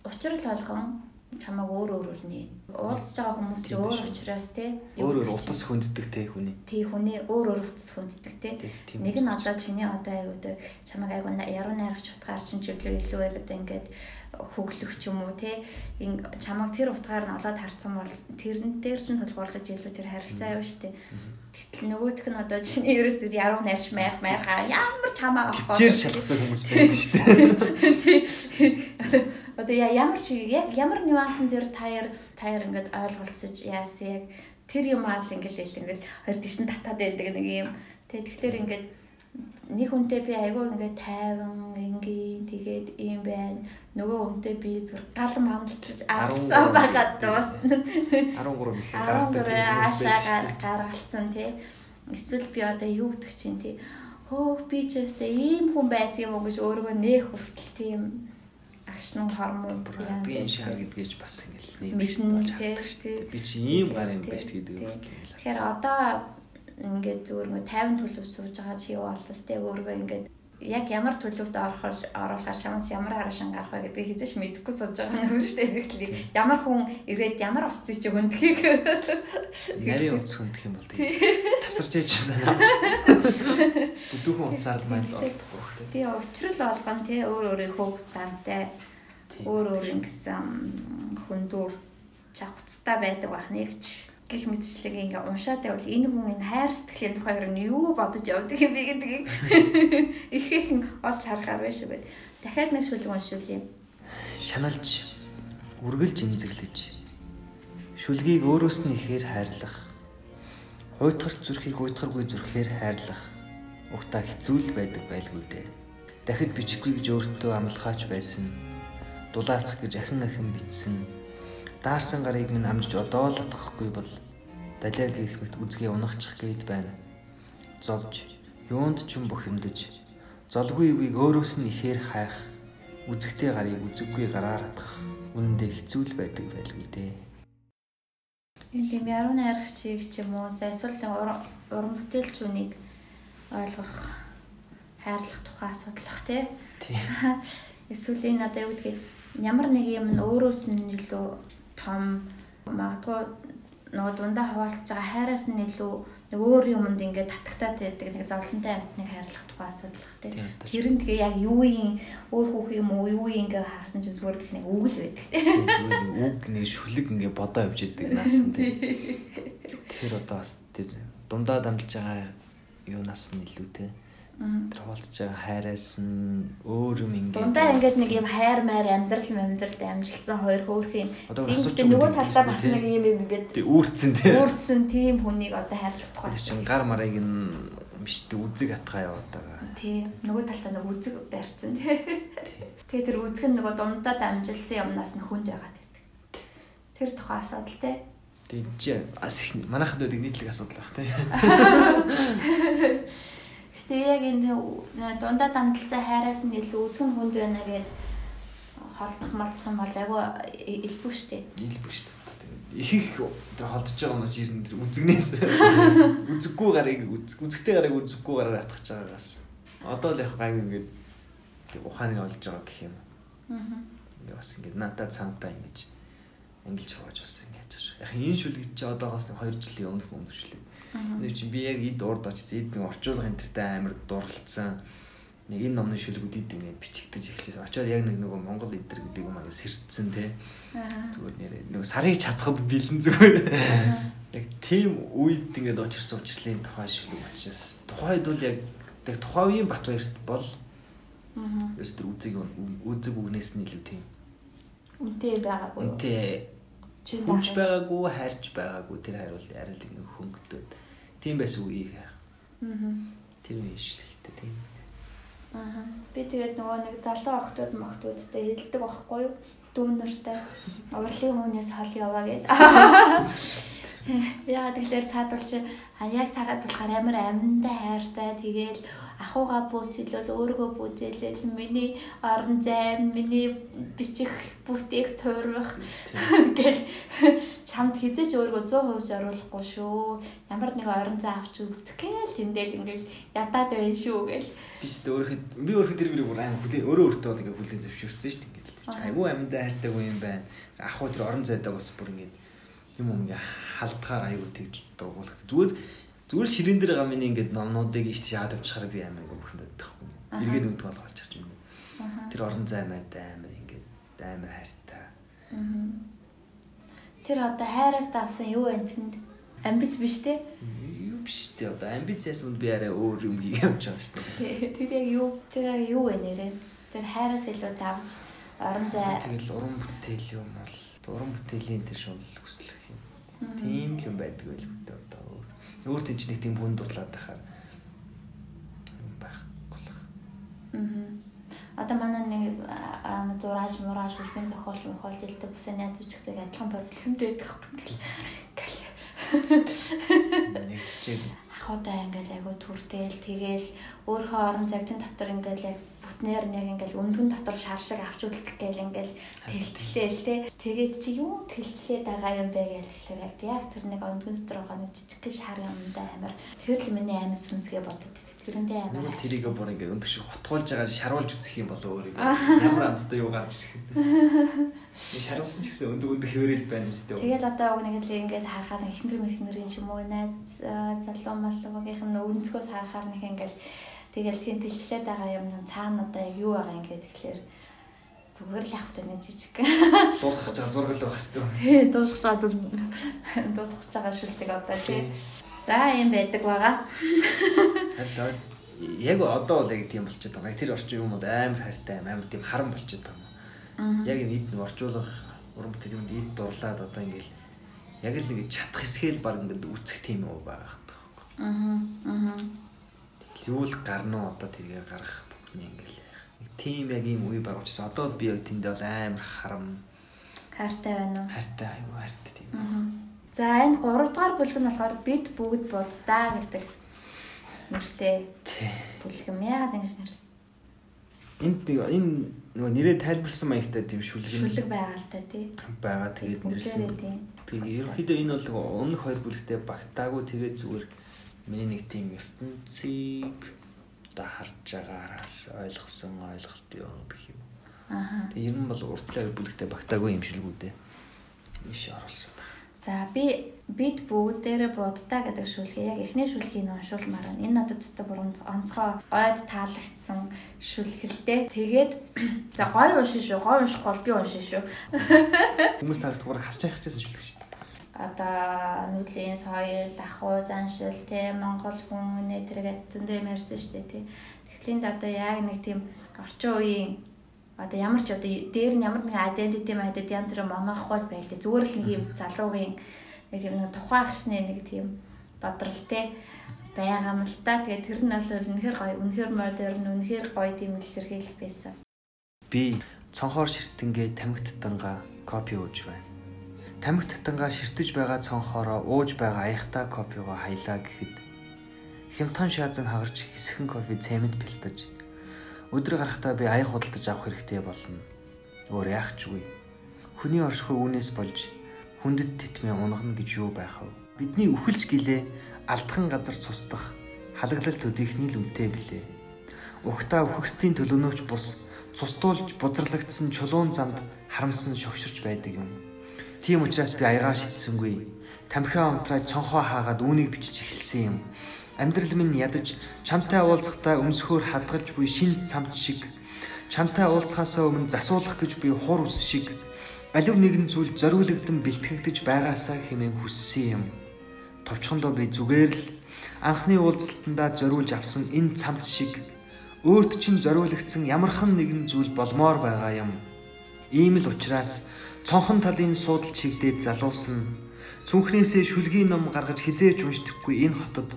учрал болгон чамаг өөр өөрөөр нь уулзж байгаа хүмүүс ч өөр учраас тий өөр өөр утас хүнддэг тий хүний. Тий хүний өөр өөр утас хүнддэг тий. Нэг нь одоо чиний одоо айгуу дээ чамаг айгуу яруу найрагч утгаар чинь чиглэл илүү байгаад ингээд хөглөх ч юм уу тий чамаг тэр утгаар нь олоод харцсан бол тэрэн дээр чинь тулгуурлаж илүү тэр харилцаа юу штэ. Гэтэл нөгөөх нь одоо чиний ерөөс тэр яруу найрч майх майхаа ямар чамаа авах гэж шалгасан хүмүүс байдаг шүү дээ. Тий. Одоо ямар ч яг ямар нюансан тэр таяр таяр ингээд ойлголцож яасан яг тэр юм аа л ингээд л ингээд хоёр тийш нь татаад байдаг нэг юм. Тэгээ тэгэхээр ингээд нэг хүнтэй би айгүй ингээд тайван ингийн тэгээд ийм байна. Нөгөө хүнтэй би зүр гал мандалж авцсан байгаа дуусна. 13 их гаралтай гаргалцсан тий. Эсвэл би одоо юу гэдэг чинь тий. Хөө би ч өстэй ийм хүн байсан юм уу гэж өөрийгөө нээх хүртэл тийм агшнын хормон яагийн шар гэдгийж бас ингээл нийт болж хардаг шүү дээ. Би чи ийм гар юм байж гэдэг юм. Тэгэхээр одоо ингээд зүгээр нэг 50 төлөв сууж байгаа чи юу болол те өөргөө ингээд яг ямар төлөвт орохоор оруулахаар чамаас ямар харашин гарах вэ гэдгийг хизээш мэдэхгүй сууж байгаа нөхөр штэ тэгэхээр ямар хүн ирээд ямар уцыг чи хөндөхийг нарийн уц хөндөх юм бол тэгээ тасарч ээж санаа бүдүүхэн уцаар л маань олдохгүй хэ тий учрал болгон тий өөр өөрийнхөө тантай өөр өөр ингэсэн хүндүүр чавцтай байдаг бахныг ч гих мэтчлэг ингээ уншаад байвал энэ хүн энэ хайр сэтгэлийн тухайгаар нь юу бодож явдаг юм бэ гэдгийг ихээхэн олж харахаар байш байд. Дахиад нэг шүлэг уншуулъя. Шаналж үргэлж имзэглэж шүлгийг өөрөөс нь ихээр хайрлах. Хуйтгар зүрхийг хуйтгаргүй зүрхээр хайрлах. Угтаа хэцүү л байдаг байлгүй дээ. Дахид бичихгүй гэж өөртөө амлахаач байсан. Дулаацах гэж ахин ахин бичсэн Даарсан гарыг минь амжиж одоо л утгахгүй бол далиар гих мэт үзгээ унахчих гээд байна. Золж, юунд ч юм бухимдаж, золгүй үгийг өөрөөс нь ихээр хайх, үзэгтэй гарыг үзэггүй гараар атгах үнэндээ хэцүү л байдаг байлгүй дээ. Энэ юм яруу найрагчийг ч юм уу эсвэл уран бүтээлчүүнийг ойлгох, хайрлах тухай асуудлах тий. Эсвэл энэ одоо юу гэдгийг ямар нэг юм нь өөрөөс нь илүү том магадгүй нөгөө дундаа хаваалтж байгаа хайраас нь илүү нэг өөр юмд ингээд татагтаад байдаг нэг зовлонтой амтныг хайрлах тухай асуудал тий. Тэр нь тэгээ яг юу юм өөр хүүх юм уу юу юм ингээд харсан чинь зүгээр л нэг үг л байдаг тий. Үг нэг шүлэг ингээд бодоо явж идэг наасан тий. Тэгэхээр одоо бас тэр дундаа дамжиж байгаа юунаас нь илүү тий тэр хуулж байгаа хайраас нь өөр юм ингээд дундаа ингээд нэг юм хайр майр амьдрал амьдралд амжилтсан хоёр хөөх юм. Тэгээд нөгөө талдаа бас нэг юм юм ингээд үүрцэн тий. Үүрцэн тийм хүнийг одоо хайрлах тухай. Чин гар марыг нь биштэй үзэг атгаа яваад байгаа. Тий. Нөгөө талдаа нэг үзэг байрцсан тий. Тэгээд тэр үзэг нь нөгөө дундаа дамжилсан юмнаас нь хүнд байгаад байдаг. Тэр тухай асуудал тий. Тэгээд чи манайхад байдаг нийтлэг асуудал баг тий. Тэгээ яг энэ дундаа дамжлсан хайраас нь илүү үзгэн хүнд байна гэд холдох молдох юм бол айгүй илбүү штэ. Илбүү штэ. Их их тэр холдож байгаа юм ер нь тэр үзэгнээс үзэггүй гарыг үзэгтэй гарыг үзэггүй гараар атгах байгаагаас. Одоо л яг гайг ингээд ухааныг олж байгаа гэх юм. Аа. Ингээ бас ингээд надад цаантаа ингэж ангилж хавааж бас ингэж яг энэ шүлэг чи одоогоос 2 жилийн өмнөх шүлэг Нэг чи би яг эд урд очиж эд нэг орчуулга энтертэй амар дурлцсан. Нэг энэ номны шүлгүүдийг ингэ бичигдэж эхэлчихсэн. Очоод яг нэг нөгөө Монгол эдэр гэдэг юм аа сэрдсэн те. Зүгээр нэрээ нөгөө сарыг чацхад бэлэн зүгээр. Яг тийм үед ингээд очирсан учрлын тухай шүлэг учраас. Тухайд бол яг тэг тухайн үеийн Батбаярт бол Аа. Ёс тэр үзэг үзэг үгнээс нь илүү тийм. Үнтэй байгаагүй. Үнтэй. Хүмж байгаагүй, хайрч байгаагүй тэр хариул арай л ингэ хөнгөдөд Тийм байсан яах. Аа. Тэр үе шилхэлтэй тийм. Аа. Би тэгээд нөгөө нэг залуу охтууд мохтуудтай хэлдэг байхгүй юу? Дүүнэртэй. Урлагийн хүнээс хол яваа гэд. Яагаад тэгэхээр цаадвал чи яг цагаад болохоор амар аминтай хайртай тэгээл ахуйгаа бүүцэлэл өөрийгөө бүүцэлэл миний орон зай миний бичих бүтээх туурах гэл чамд хизээч өөрийгөө 100% зориулахгүй шүү. Ямар нэг орон зай авч үздэг гээл тэндэл ингээл ядаад байна шүү гэл. Би ч өөрөөхөд би өөрөөхөд тэр мөрийг бүр амар хүлээ өөрөө өөртөө бол ингээ хүлээн зөвшөөрсөн шүү дээ. Ингээд айгүй аминдаа хайртайгүй юм байна. Ахуй тэр орон зайдаа бас бүр ингээ юм юм ингээ халдгаар айгүй тэгж дуугуулах. Зүгээр зүгээр ширээн дээр гам миний ингээд номнуудыг ишт шаад авчихараа би амар ингээ бүхэнд тахгүй. Эргээд үүдг бол олж ирж байна. Тэр орон зай майтай амар ингээд амар хайртай. Тэр одоо хайраас давсан юу вэ тэнд? Амбиц биш те? Юу биш те одоо амбициас мөн би арай өөр юм хийгээ явж байгаа шүү дээ. Тэр яг юу тэр яг юу вэ нэрээ? Тэр хайраас илүү давж орон зай Тэгэл уран бүтээл юм бол уран бүтээлийн тэр шунал хүслэх юм. Тийм л юм байдаг байл бүтээ одоо өөр. Тэнч нэг тийм хүн дурлаад байхаар юм байхгүй л. Аа. Одоо манай нэг аа, зураач мурааж бүлгийн зохиолч мохолж илдэг бүсээ найз үчгсэг адилхан бодлогомд байдаг юм гэл. Нэг чиг Ахудаа ингээл айгу түртэл тэгэл өөрийнхөө орон цагтын дотор ингээл яг бүтнээр нь яг ингээл өндгөн дотор шар шиг авч үлдэх гээл ингээл тэлчлээл те. Тэгээд чи юу тэлчлээд байгаа юм бэ гэж тэгэхээр яг яг тэр нэг өндгөн дотор байгаа нэг жижиг шар юмдаа амар тэр л миний аймаг сүнсгээ бодод. Тэрэндээ нэг амар. л тэрийг бүр ингээ өндөх шиг хутгуулж байгаа шаруулж үзэх юм болоо өөрийг. Ямар амттай юу гарч ирэх. Би шаруулсан ч гэсэн өндөг өндөг хэвэрэл байна юм шүү дээ. Тэгээд одоо уг нэг л ингээд харахаар эхнэр мэхнэрийн юм уу найз аа, залуу малуугийнх нь өнцгөөс харахаар нэг ингээд тэгэл тийм тэлчлээд байгаа юм нь цаана одоо яг юу байгаа ингээд тэгэхээр зүгээр л явахтай нэг жижиг. Дуусгах гэж зураг л байх дээ. Тий дуусгаж байгаа дуусгаж байгаа шүлтэг одоо тий. За юм байдаг байгаа. Харин яг одоо бол яг тийм болчиход байгаа. Тэр орчин юм уу амар хайртай амар тийм харан болчиход байгаа юм. Яг энэ нэг орчуулга уран бүтээл юм эд дурлаад одоо ингээл яг л нэг чадах хэсгээл баг ингээд үүсэх тийм юм байгаа юм байна. Аа. Аа. Юу л гарна уу одоо тэргээ гаргах бүхний ингээл яг тийм яг ийм үе учраас одоо би яг тэндээ бол амар харам Хайртай байна уу? хайртай аюу хайртай тийм. За энэ 3 дугаар бүлэг нь болохоор бид бүгд буддаа гэдэг нэртэй бүлэг юм. Яагаад ингэж нэрсэн? Энд нэг энэ нөгөө нэрээ тайлбарсан маягтай тийм шүлэг Шүлэг та тий. байгаа тэгээд нэрсэн. Бүгдээрээ тий. Тэгээ ерөнхийдөө энэ бол өмнөх хоёр бүлэгтээ багтаагүй тэгээд зүгээр миний нэг тийм ертөнцийг одоо харж байгаараас ойлгосон ойлголт юм гэх юм. Аха. Тэгээ ер нь бол уртлаар бүлэгтээ багтаагүй юм шилгүүдээ. Иш оруулсан байна. За би бид бүгдээрээ буддаа гэдэг шүлгээ яг эхний шүлгийг нь уншуулмаар байна. Энэ надад зөвхөн бүр онцгой гойд таалагдсан шүлгэлтэй. Тэгээд за гой уншин шүү. Гой уншихгүй бол би уншин шүү. Хүмүүс таалагдахгүйгээр хасч явах гэсэн шүлэг шүү дээ. Одоо нүүдлийн соёл, ахуй, заншил, те Монгол хүн нэтрэгэд зөндөө юм ярьсан шүү дээ, те. Тэгэхээр одоо яг нэг тийм орчин үеийн одоо ямар ч одоо дээр нь ямар нэгэн identity мэдээд янз бүрийн монохгүй байл те. Зүгээр л нэг юм залуугийн нэг тийм нэг тухайн агшны нэг тийм бодролтэй байгаа юм л та. Тэгээ тэр нь бол үнэхээр гоё, үнэхээр модерн, үнэхээр гоё тийм илэрхийлэл байсан. Би цонхоор ширтэнгээ тамхи татангаа копи ууж байна. Тамхи татангаа ширтэж байгаа цонхоороо ууж байгаа аяхта копигоо хаялаа гэхэд хямдхан шаазан хагарч хэсхэн кофе цемент бэлтэж өдөр гарахтаа би аяг худалдаж авах хэрэгтэй болно. Өөр яах ч үгүй. Хүний оршихуй үнээс болж хүндэт титмээ унгана гэж юу байх вэ? Бидний үхэлж гэлээ алдхан газар цусдах халаглал төдийхний л үнэтэй билээ. Ухтаа үхгсдийн төлөөнөөч бус цустуулж бузарлагдсан чулуун замд харамсан шогширч байдаг юм. Тийм учраас би аягаа шитсэнгүй. Тамхиа амтраад цонхоо хаагаад үүнийг бичиж эхэлсэн юм. Амьдрал минь ядаж чамтай уулзахдаа өмсөхөөр хадгалж буй шин цамц шиг чамтай уулзахаасаа өмнө засуулах гэж би хур ус шиг аливаа нэгэн зүйл зориулагдсан бэлтгэгдэж байгаасаа хэмээн хүссэн юм. Товчхондоо би зүгээр л анхны уулзалтандаа зориулж авсан энэ цамц шиг өөрт чинь зориулагдсан ямархан нэгэн зүйл болмоор байгаа юм. Ийм л учраас цонхон талын суудал чигдээд залуусан цүнхнээсээ шүлгийн ном гаргаж хизээж уншдаггүй энэ хотод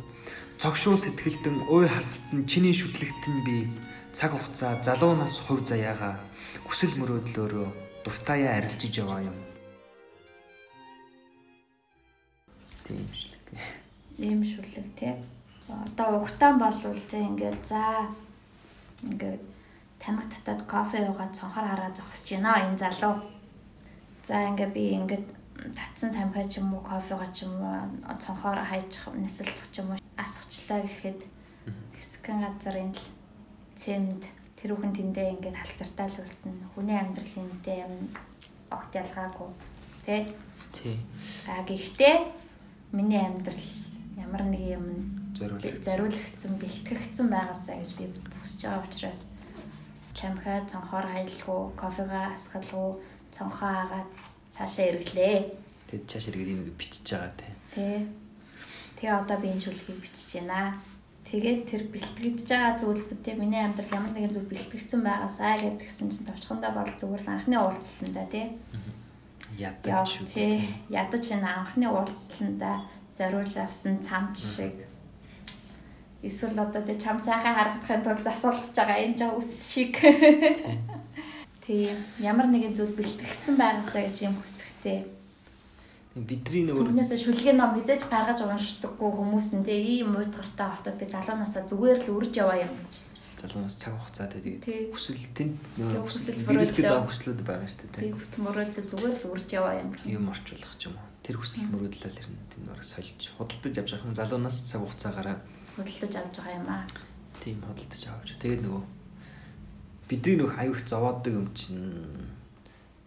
цогшуу сэтгэлдэн ой харцсан чиний шүтлэгтэн би цаг хугацаа залуу нас хувь заяага хүсэл мөрөөдлөөрөө дуртаяа арилжиж яваа юм. Тийм шүлэг. ийм шүлэг тий. Одоо угтаан болвол тий ингээд за ингээд тамиг татаад кофе уугаад цонхоор хараа зогсож байна энэ залуу. За ингээд би ингээд татсан тамхи ч юм уу кофега ч юм уу цонхоор хайчих нисэлцэх ч юм уу асгачлаа гэхэд хэсгэн газарын л цемд тэр хүн тэндээ ингээд халтартаа л үлдэн хүний амьдралын мэдээ юм огт ялгаагүй. Тий Тий. А гэхдээ миний амьдрал ямар нэг юм Зориулагдсан. бэлтгэгдсэн байгаасаа гэж би хүсэж байгаа учраас чамхаа цонхоор хаялах уу, кофега асгах уу, цонхоо агаад цаашаа эргэлээ. Тэд чааш иргэд энийг бичиж байгаа тий. Тэ. Тэгээ одоо би энэ шүлгийг бичиж байна. Тэгээд тэр бэлтгэж байгаа зүйлүүдээ миний амьдрал ямар нэгэн зүйл бэлтгэгдсэн байгаасаа гэдгсэн чинь товчхондоо бол зүгээр л анхны уулзалтанда тий. Ядаж шүү. чи ядаж энэ анхны уулзалтанда зориулж авсан цамч шиг эсвэл одоо тэ чам цайхан харагдахын тулд засуулж байгаа энэ жаа үс шиг тийм ямар нэгэн зүйл бэлтгэгдсэн байгаасаа гэж юм хүсэхтэй Бидний нөгөө Түүнээсээ шүлгийн ном хизээж гаргаж уншдаггүй хүмүүс нь тэ ийм уйтгартай хотод би залуунаасаа зүгээр л үрж яваа юм гэж. залуунаас цаг хугацаатай тэгээд хүсэл тэнд Тий, нөгөө хүсэл байгаа хүслүүд байгаа шүү дээ. Би хүсэл мөрөөдөө зүгээр л үрж яваа юм. Юм орчуулах ч юм уу. Тэр хүсэл мөрөөдлөл ирнэ тэнд бараг сольж худалдаж авч байгаа юм залуунаас цаг хугацаагаараа Худалдаж авч байгаа юм аа. тийм худалдаж авч. Тэгээд нөгөө бидний нөгөө аюух зовооддаг юм чинь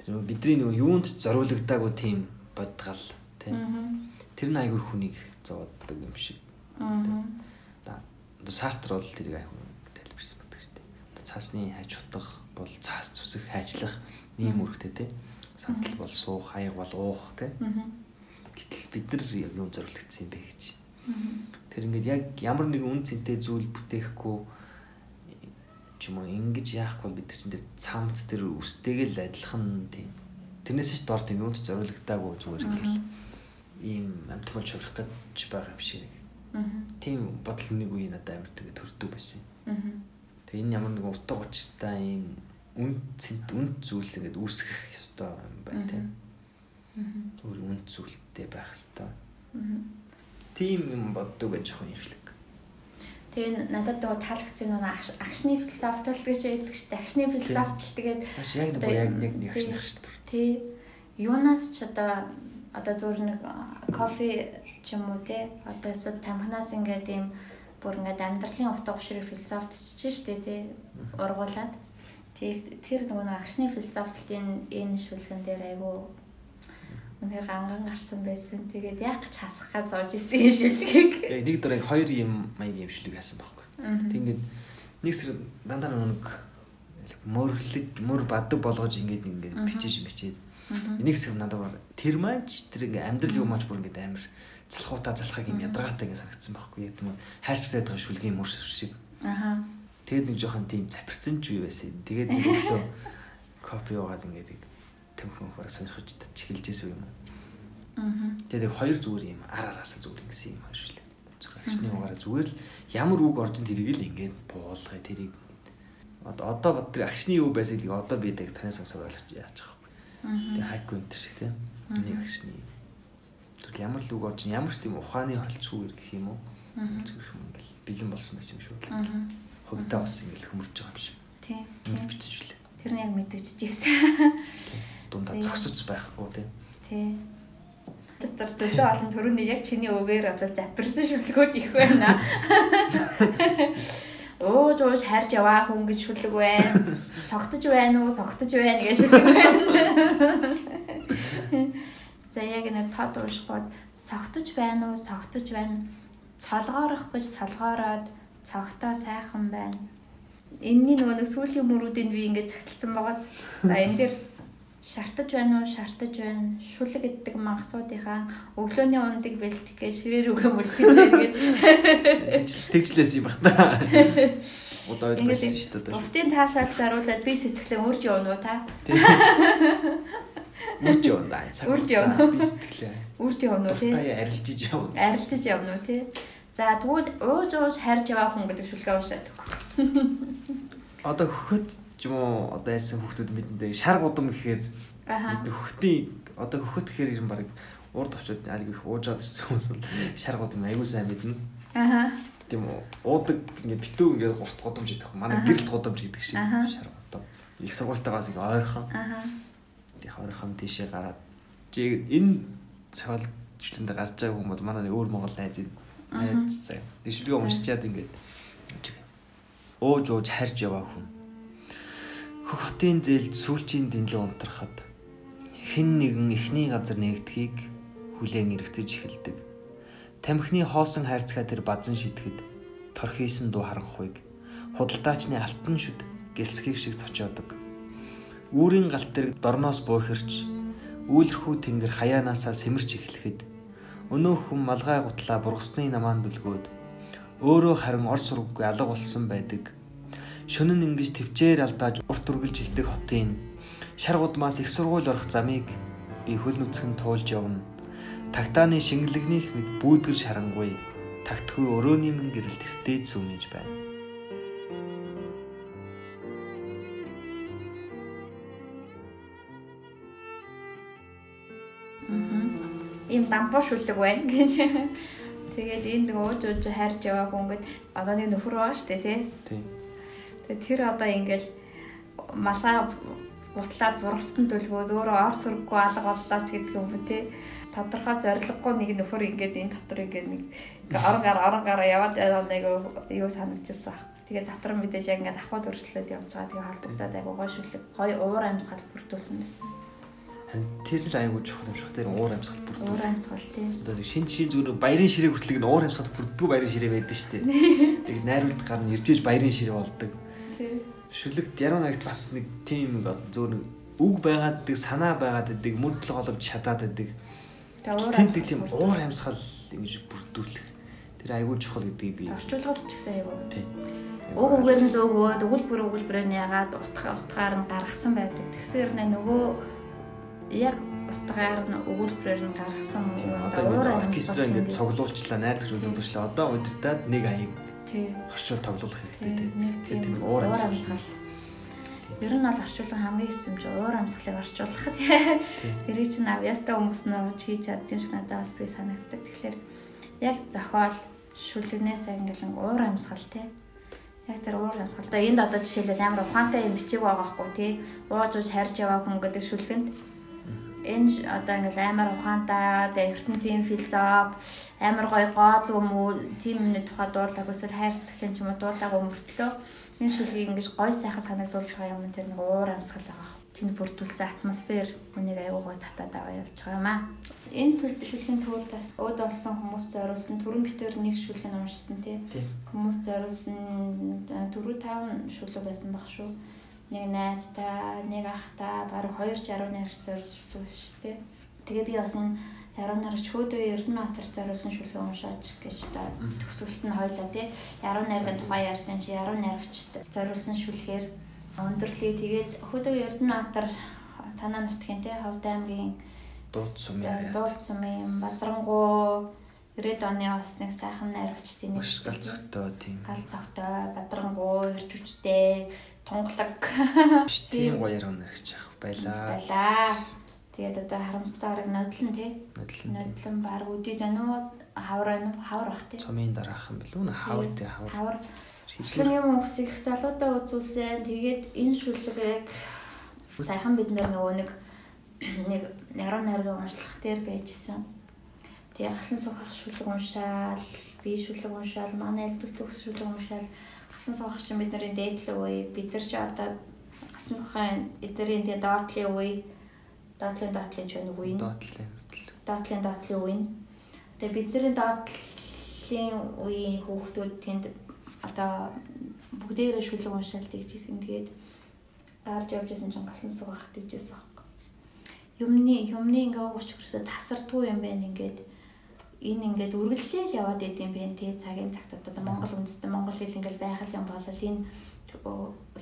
тэр нөгөө бидний нөгөө юунд зориулагдаагүй тийм бодгал тийм тэр нь аюух хүнийг зовооддаг юм шиг. Аа. Сартр бол тэрийг аюух тайлбарсан байдаг шүү дээ. Цаасны хайж утга бол цаас зүсэх хайчлах ийм үргтэй тийм. Сантал бол суух, хаяг бол уух тийм. Гэтэл бид нар юунд зориулагдсан юм бэ гэж. Тэр ингээд яг ямар нэгэн үн цэнтэй зүйл бүтээхгүй ч юм уу ингэж яахгүй бид нар чинь тэр цамц тэр үстэйгэл адилхан тийм. Тэрнээс ч дор тийм ч зориулагдаагүй зүгээр ингээл ийм амт болж хаврах гэж байгаа юм шиг. Аа. Тийм бодол нэг үе надад амар тэгээ төрдөг байсан. Аа. Тэгээ энэ ямар нэгэн утга учиртай ийм үн цэнт үн зүйл ингээд үүсгэх ёстой юм байна тийм. Өөр үн зүйлтэй байх ёстой. Тийм юм боддог байж байгаа юм шиг. Тэгээ надад нөгөө таалагдсан нөгөө аш- агшны философитой гэж яддаг шүү дээ. Агшны философитой тэгээд яг нэг яг нэг нэг ашиг шүү дээ. тий юунаас ч одоо одоо зүгээр нэг кофе ч юм уу тий одоо эсвэл тамхинаас ингээд ийм бүр ингээд амьдралын утга учирыг философтч шүү дээ тий ургуулад тий тэр нөгөө агшны философтын энэ шүлгэн дээр айгу үнээр ганган гарсан байсан. Тэгээд яг ч хасах гэж сууж исэн энэ шүлгийг. Яг нэг дөрөв хоёр юм маяг юм шүлэг хасан байхгүй. Тэг ингээд нэг сэр дандаа нэг мөрлөж мөр бадаг болгож ингээд ингээд бичиж бичээд нэг хэсэг надад тэр манч тэр ингээд амьдрал юм маань бүр ингээд амар залхуута залхаг юм ядаргаатай ингээд санагдсан байхгүй. Яг тийм хайрцагтай байгаа шүлгийн мөр шиг. Аха. Тэгээд нэг жоохон тийм запирсан ч юу байсан. Тэгээд нэг өглөө копи уугаад ингээд тэмхэн хураа сонирхож чиглэжсэн юм. Аха. Тэгээд хоёр зүгээр юм ар араасаа зүгээр ингэсэн юм хааш лээ. Зүгээр агшны угаараа зүгээр л ямар үг орж тэрийг л ингээд буулгая тэрийг одоо бод тэр агшны юу байсаг тийг одоо би тэг танаас сонсоо ойлгож яаж байгаа юм. Тэгээ хайку энэ шиг тийм. Миний агшны тэгэл ямар л үг орж ямар ч тийм ухааны холцгүй гэх юм уу. Зүгээр юм ингээл бэлэн болсон байсан юм шүү дээ. Хогдоо бас ингээл хөмөрж байгаа юм шиг. Тий. Ингэ бичсэн шүү лээ. Тэр нь яг мэдэгчжсэн. Дундаа Тийм. зогсож байхгүй тийм. Тий. Дотор төдөө олон төрөний яг чиний өвөр одоо запирсан шүлгүүд их байна. Оо жоош харж яваа хүн гэж шүлэг байна. Согтож байна уу? Согтож байна гэж шүлэг байна. За яг нэг тод уушгууд согтож байна уу? Согтож байна. Цолгоорох гэж солгоороод цогтоо сайхан байна. Энэний нөгөө нэг сүүлийн мөрүүдийг би ингэж цагталсан байгаа. За энэ дээр шартаж байна уу? Шартаж байна. Шүлэг гэдэг мангасуудынхаа өглөөний ундыг бэлтгэх гэж ширээр үгээ мөлхөж байна гэж. Тэгж- Тэгжлээс юм бах та. Ингээд байсан шүү дээ. бусдын таашаал заруулаад би сэтгэлээ үрж явна уу та? Үрж явна. Цаг Үрж явна. Би сэтгэлээ. Үрж явна уу тий? Арилжиж явна. Арилжиж явна уу тий? За тэгвэл ууж ууж харж яваа хүн гэдэг шүлгээ уушаад. Одоо хөхөт ч юм уу одоо яасан хүүхдүүд мэдэндээ шар гудам гэхээр Аха. мэдээ хөхтийн одоо хөхөт гэхээр юм баг урд очоод аль их уужаад ирсэн хүмүүс бол шаргууд юм аягүй сайн мэднэ. Аха. Тийм үү. Уудаг ингээ битүү ингээ гурт годомж идэх. Манай гэрэлт годомж гэдэг шиг Аха. шаргууд. Их сургуультайгаас ингээ ойрхон. Аха. Тийм ойрхон тийшээ гараад чи энэ цохолчлонд гарч байгаа хүмүүс манай өөр Монгол найз. Найз заа. Дэвшлэгээ уншичаад ингээд ууж ууж харж яваа хүн. Хөх хотын зээлд сүүлчийн дэнлээ унтрахад хэн нэгэн эхний газар нэгдхийг хүлээн эргэцэж эхэлдэг. Тамхины хоосон хайрцагаа тэр базан шидэхэд торхийсэн дуу харанхуйг худалдаачны алтан шүд гэлсхийг шиг цочоодог. Үүрийн галт тэрэг дорноос буухирч үйлэрхүү тэнгэр хаяанаасаа сэмэрч эхлэхэд өнөө хүн малгай гутлаа бургасны намаанд бүлгөөд өөрөө харин ор сургаггүй алга болсон байдаг. Шөнө нь ингэж төвчээр алдааж урт үргэлж илдэг хотын шар гудмаас их сургууль орох замыг би хөл нүцгэн туулж явна. Тагтааны шингэлэгнийх мэд бүүдгэр шарангуй тагтгүй өрөөний мэн гэрэл тэртээ зүүнэж байна. Ийм дампуу шүлэг байна гэж. Тэгээд нэг ууж ууж хайрж яваа хүн ингээд одоо нэг нөхөр шүү дээ тий. Тийм. Тэр одоо ингээд малаа гутлаа бургасан төлгөөд өөрөө ор сүрггүй алга боллоо ч гэдэг юм тий. Тодорхой зориггүй нэг нөхөр ингээд энэ дотор ингээд нэг орон гар орон гараа яваад нэг юу санагдчихсан баг. Тэгээд дотор мэдээж яг ингээд ахуй зөрслөөд явж байгаа. Тэгээд холбогдоод айгуу гой шүлэг гой уур амьсгал бүрдүүлсэн байсан. Тэр л аягүй чухал юм шиг тэр уур амьсгал бүр. Уур амьсгал тий. Одоо шин шин зүгээр баярын ширээ хүртлэг нь уур амьсгал бүрддгүй баярын ширээ байдаг шүү дээ. Тэг найруулд гар нь иржээж баярын ширээ болдог. Тий. Шүлэгт яруу найрагт бас нэг тийм зүгээр нэг үг байгаад байдаг, санаа байгаад байдаг, мөдөл голомж чадаад уур Тэнд тийм уур амьсгал ингэж бүрдүүлэх. Тэр аягүй чухал гэдгийг би орчуулгад ч гэсэн айгуу. тий. Уг үгээр нь зөөгөөд өгүүлбэр өгүүлбэрээр нь ягаад утга утгаар нь гаргасан байдаг. Тэгсээр нэ нөгөө яг утгаар нь өгүүлбэрээр нь гаргасан Одоо оркестр ингэ цуглуулчлаа, найрлагч үзүүлүүлчлээ. Одоо удирдаад нэг аяг. Орчуул тоглох хэрэгтэй тий. Нэг Тэр тийм тийм уур амьсгал. Ер нь бол орчуулга хамгийн хэцүү юм чи уур амьсгалыг орчуулах. Тэрийг чинь авьяастай хүмүүс нь ууж хийж чадсан юм шиг надад бас үгүй санагддаг. Тэгэхээр яг зохиол шүлэгнээс ангилан уур амьсгал тий. Яг тэр уур амьсгал. Одоо энд одоо жишээлбэл амар ухаантай юм бичиг байгаа хгүй тий. Ууж ууж харж яваа хүн гэдэг шүлгэнд энэ одоо ингээл амар ухаантай тэгээ ертөнцийн философи амар гоё гоо зүм үү тийм юмны тухай дуурлаг эсвэл хайр цэглэн ч юм уу дуурлага өмөртлөө энэ шүлгийг ингэж гоё сайхан санагдуулж байгаа юм тэр нэг уур амьсгал байгаа. Тэнд бүрдүүлсэн атмосфер үнийг аягүй гоё татаад аваа явж байгаа юм аа. Энэ шүлгийн төвд бас өд болсон хүмүүс зориулсан түрэн битээр нэг шүлгийг уншсан тий. Тийм. Хүмүүс зориулсан дөрөв таван шүлэг байсан баг шүү нэг найзтай, нэг ахтай, бараг 260 найрагч зориулсан шүү дээ. Тэгээ би бас энэ яруу найрагч хөөдөө Эрдэнэбаатар зориулсан шүлэг уншаач гэж та төгсгөлт нь хойлоо тий. Яруу найргийн тухай ярьсан юм чи яруу найрагчд зориулсан шүлгээр өндөрлөе. Тэгээд хөөдөө Эрдэнэбаатар танаа нутгийн тий Ховд аймгийн Дуулц сум яриа. Дуулц сумын Бадрангуу 90-ад оны бас нэг сайхан найрагчдын нэг гал зөгтөө тийм. гал цогтой, Бадрангуу, ирж үжтэй, тунгалаг Тийм гоё яруу нэрч яах байлаа. байлаа. Тэгээд одоо харамстай бараг нодлон тий. Нодлон. Нодлон баг үдид байна уу? Хавар байна уу? Хавар бах тий. Цомын дараах юм бэл үү? Хавар тий хавар. Хавар. Шлэн юм ус их залуудаа үзүүлсэн. Тэгээд энэ шүлгийг сайхан бид нар нөгөө нэг нэг яруу найргийн уншлах дээр байжсэн. Тэгээ гасан сухах шүлэг уншаал, би шүлэг уншаал, манай элбэг төгс шүлэг уншаал. Гасан сухах чинь бидний дээдлэг үе. Бид нар ч одоо гасан сухын эдэрийн тэгээ доотлын үе. Доотлын доотлын ч нэг үе. доотлын доотлын доотлын үе. Тэгээ бидний доотлын үеийн хүүхдүүд тэнд одоо бүгдээрээ шүлэг уншаал тэгжсэн. Тэгээд гарч явж исэн чинь галсан суугах тэгжсэн аахгүй. Юмны юмны ингээ угууч хөрсө тасардгүй юм байна ингээд энэ ингээд үргэлжлээл яваад идэм бэ? Тий цагийн цагт одоо Монгол үндэстэн Монгол хэл ингээл байгаль юм бол энэ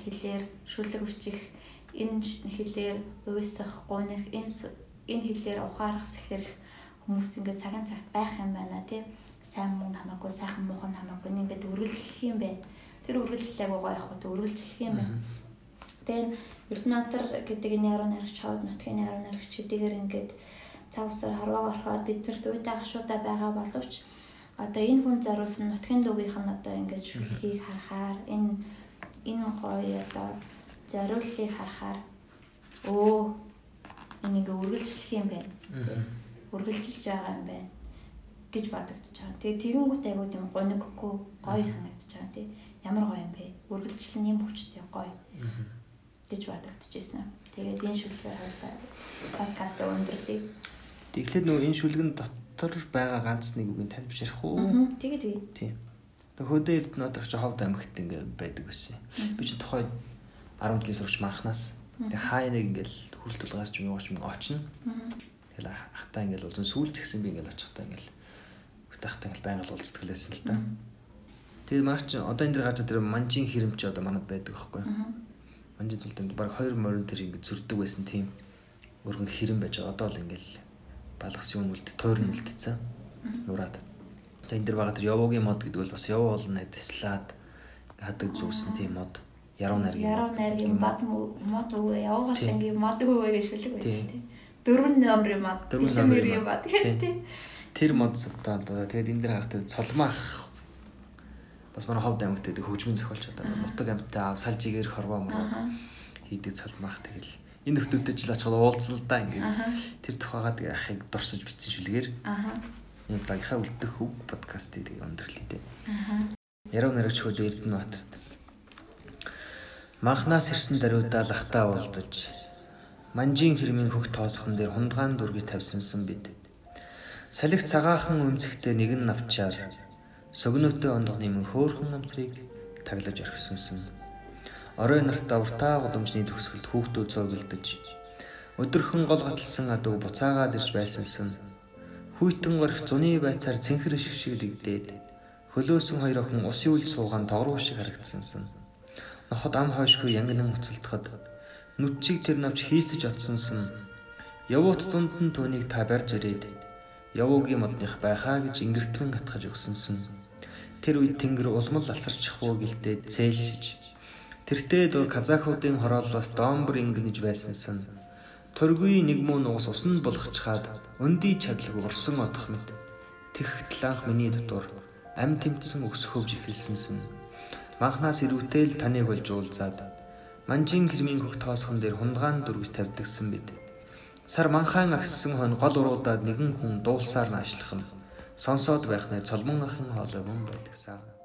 хэлээр шүлэг өччих энэ хэлээр уйсах гунах энэ энэ хэлээр ухаарах сэхэрх хүмүүс ингээд цагийн цагт байх юм байна тий сайн муу хамаагүй сайхан муухан хамаагүй ингээд үргэлжлэх юм байна тэр үргэлжлэлээ гоо явах уу үргэлжлэх юм байна. Тэгээд Эрдэнэтер гэдэг энэ яруу найрагч хавд нутгийн яруу найрагчдыгээр ингээд цавсар харваа орхоод бид нар дуутай гашуудаа байгаа боловч одоо энэ хүн заруулсан нутгийн дуугийнх нь одоо ингэж шүлхийг харахаар энэ энэ гоё одоо зориуллыг харахаар өө энийг үргэлжлэх юм байна. Үргэлжилж байгаа юм байна гэж бодогдож байгаа. Тэгээ тэгэнгүүт айгуу тийм гониггүй гоё санагдаж байгаа тий. Ямар гоё юм бэ? Үргэлжлэл нь юм хүчтэй гоё гэж бодогдчихсэн. Тэгээд энэ шүлгээр хавтаа подкаст өндөрлөе. Тэгэхээр нөгөө энэ шүлгэн дотор байгаа ганц нэг үгийг тань бишрэх уу? Тэгээ тэгээ. Тийм. Тэгээ хөдөө эрдэнэ одох чи ховд амьгт ингээ байдаг байсан. Би чи тухай 10 жилийн сурагч маахнаас тэгээ хаа нэг ингээл хүрэлтүүл гарч юм ууч юм очно. Тэгэл ахтаа ингээл уулзсан сүүлч гэсэн би ингээл очихтаа ингээл хөтахтаа ингээл байнга уулздаг лээсэн л та. Тэгээд маань чи одоо энэ дэр гарч тэр манжин хэрэмч одоо манад байдаг байхгүй. Манжин тулд баг 2 морин тэр ингээд зөрдөг байсан тийм өргөн хэрэм байж. Одоо л ингээл балгас юм үлд тойрн үлдсэн. Нураад. Тэгээд энэ дэр байгаа тэр явуугийн мод гэдэг бол бас явуу болно дэслаад хадаг зүүсэн тийм мод. Яруу найргийн яруу найргийн бад мод үгүй явуугаас ингийн мод үгүй гэж шүлэг байж тээ. Дөрвөн номерын мод, дөрвөн номерын мод. гэдэг. Тэр мод савтаа болоо. Тэгээд энэ дэр харах тэр цолмаах бас манай ховд аймагт гэдэг хөгжмийн зохиолч одоо. Нутаг амьтаа ав салжигээр хорвоо мөрөө хийдэг цолмаах тэгэл энэ нөхдүүдэд ч л очиход да ингээд тэр тухайгаа тэгээ ахыг дурсаж бичсэн шүлгээр. Энэ дагийнхаа үлдэх хөв подкастыг тэгээ. Аа. Яруу наригч хөл Эрдэнэ батд Манхнаас ирсэн даруйдаа лахтаа уулдаж манжийн хэрмийн хөх тоосхон дээр хундгаан дүргийг тавьсансан бид. Салхи цагаахан өмцгтээ нэгэн навчаар согнөтөө ондох нэмэн хөөхөн амцрыг таглаж орхисонсон. Орой нартаа уртаа гудамжны төгсгөлд хүүхдүүд цуглдаж өдөрхөн гол гаталсан адуу буцаагаад ирж байсансан. Хүйтэн горих зуны байцаар цэнхэр шиг шиг дэгдээд хөлөөсөн хоёр охин усын үл суугаан тогруу шиг харагдсансан ноход ам хойшгүй янгинан уцалдахад нүдчиг тэр навч хийсэж отсонсон. Явуут дунд нь түүнийг та барьж ирээд явуугийн модных байхаа гэж ингэртмэн хатгаж өгсөнсөн. Тэр үед тэнгэр улмал алсарчих уу гэлдээд цээлшиж. Тэртээ дур казахуудын хороолоос доомбор ингэнэж байсансан. Торгүй нэг муу нуус усан болгочхаад өндөй чадлаг урсан одох мэт. Тэгт ланх миний дотор ам тэмтсэн өсөхөвж эхэлсэнсэн Манхнаас ирүүтэл таныг болж уулзаад манжин хэрмийн хөх тоосхон дээр хундгаан дүргэж тавьдагсан бид. Сар манхаан агссан хон гол уруудаад нэгэн хүн дуулсаар наашлах нь сонсоод байх нэ цолмон ахын хоолой мөн байдагсаа.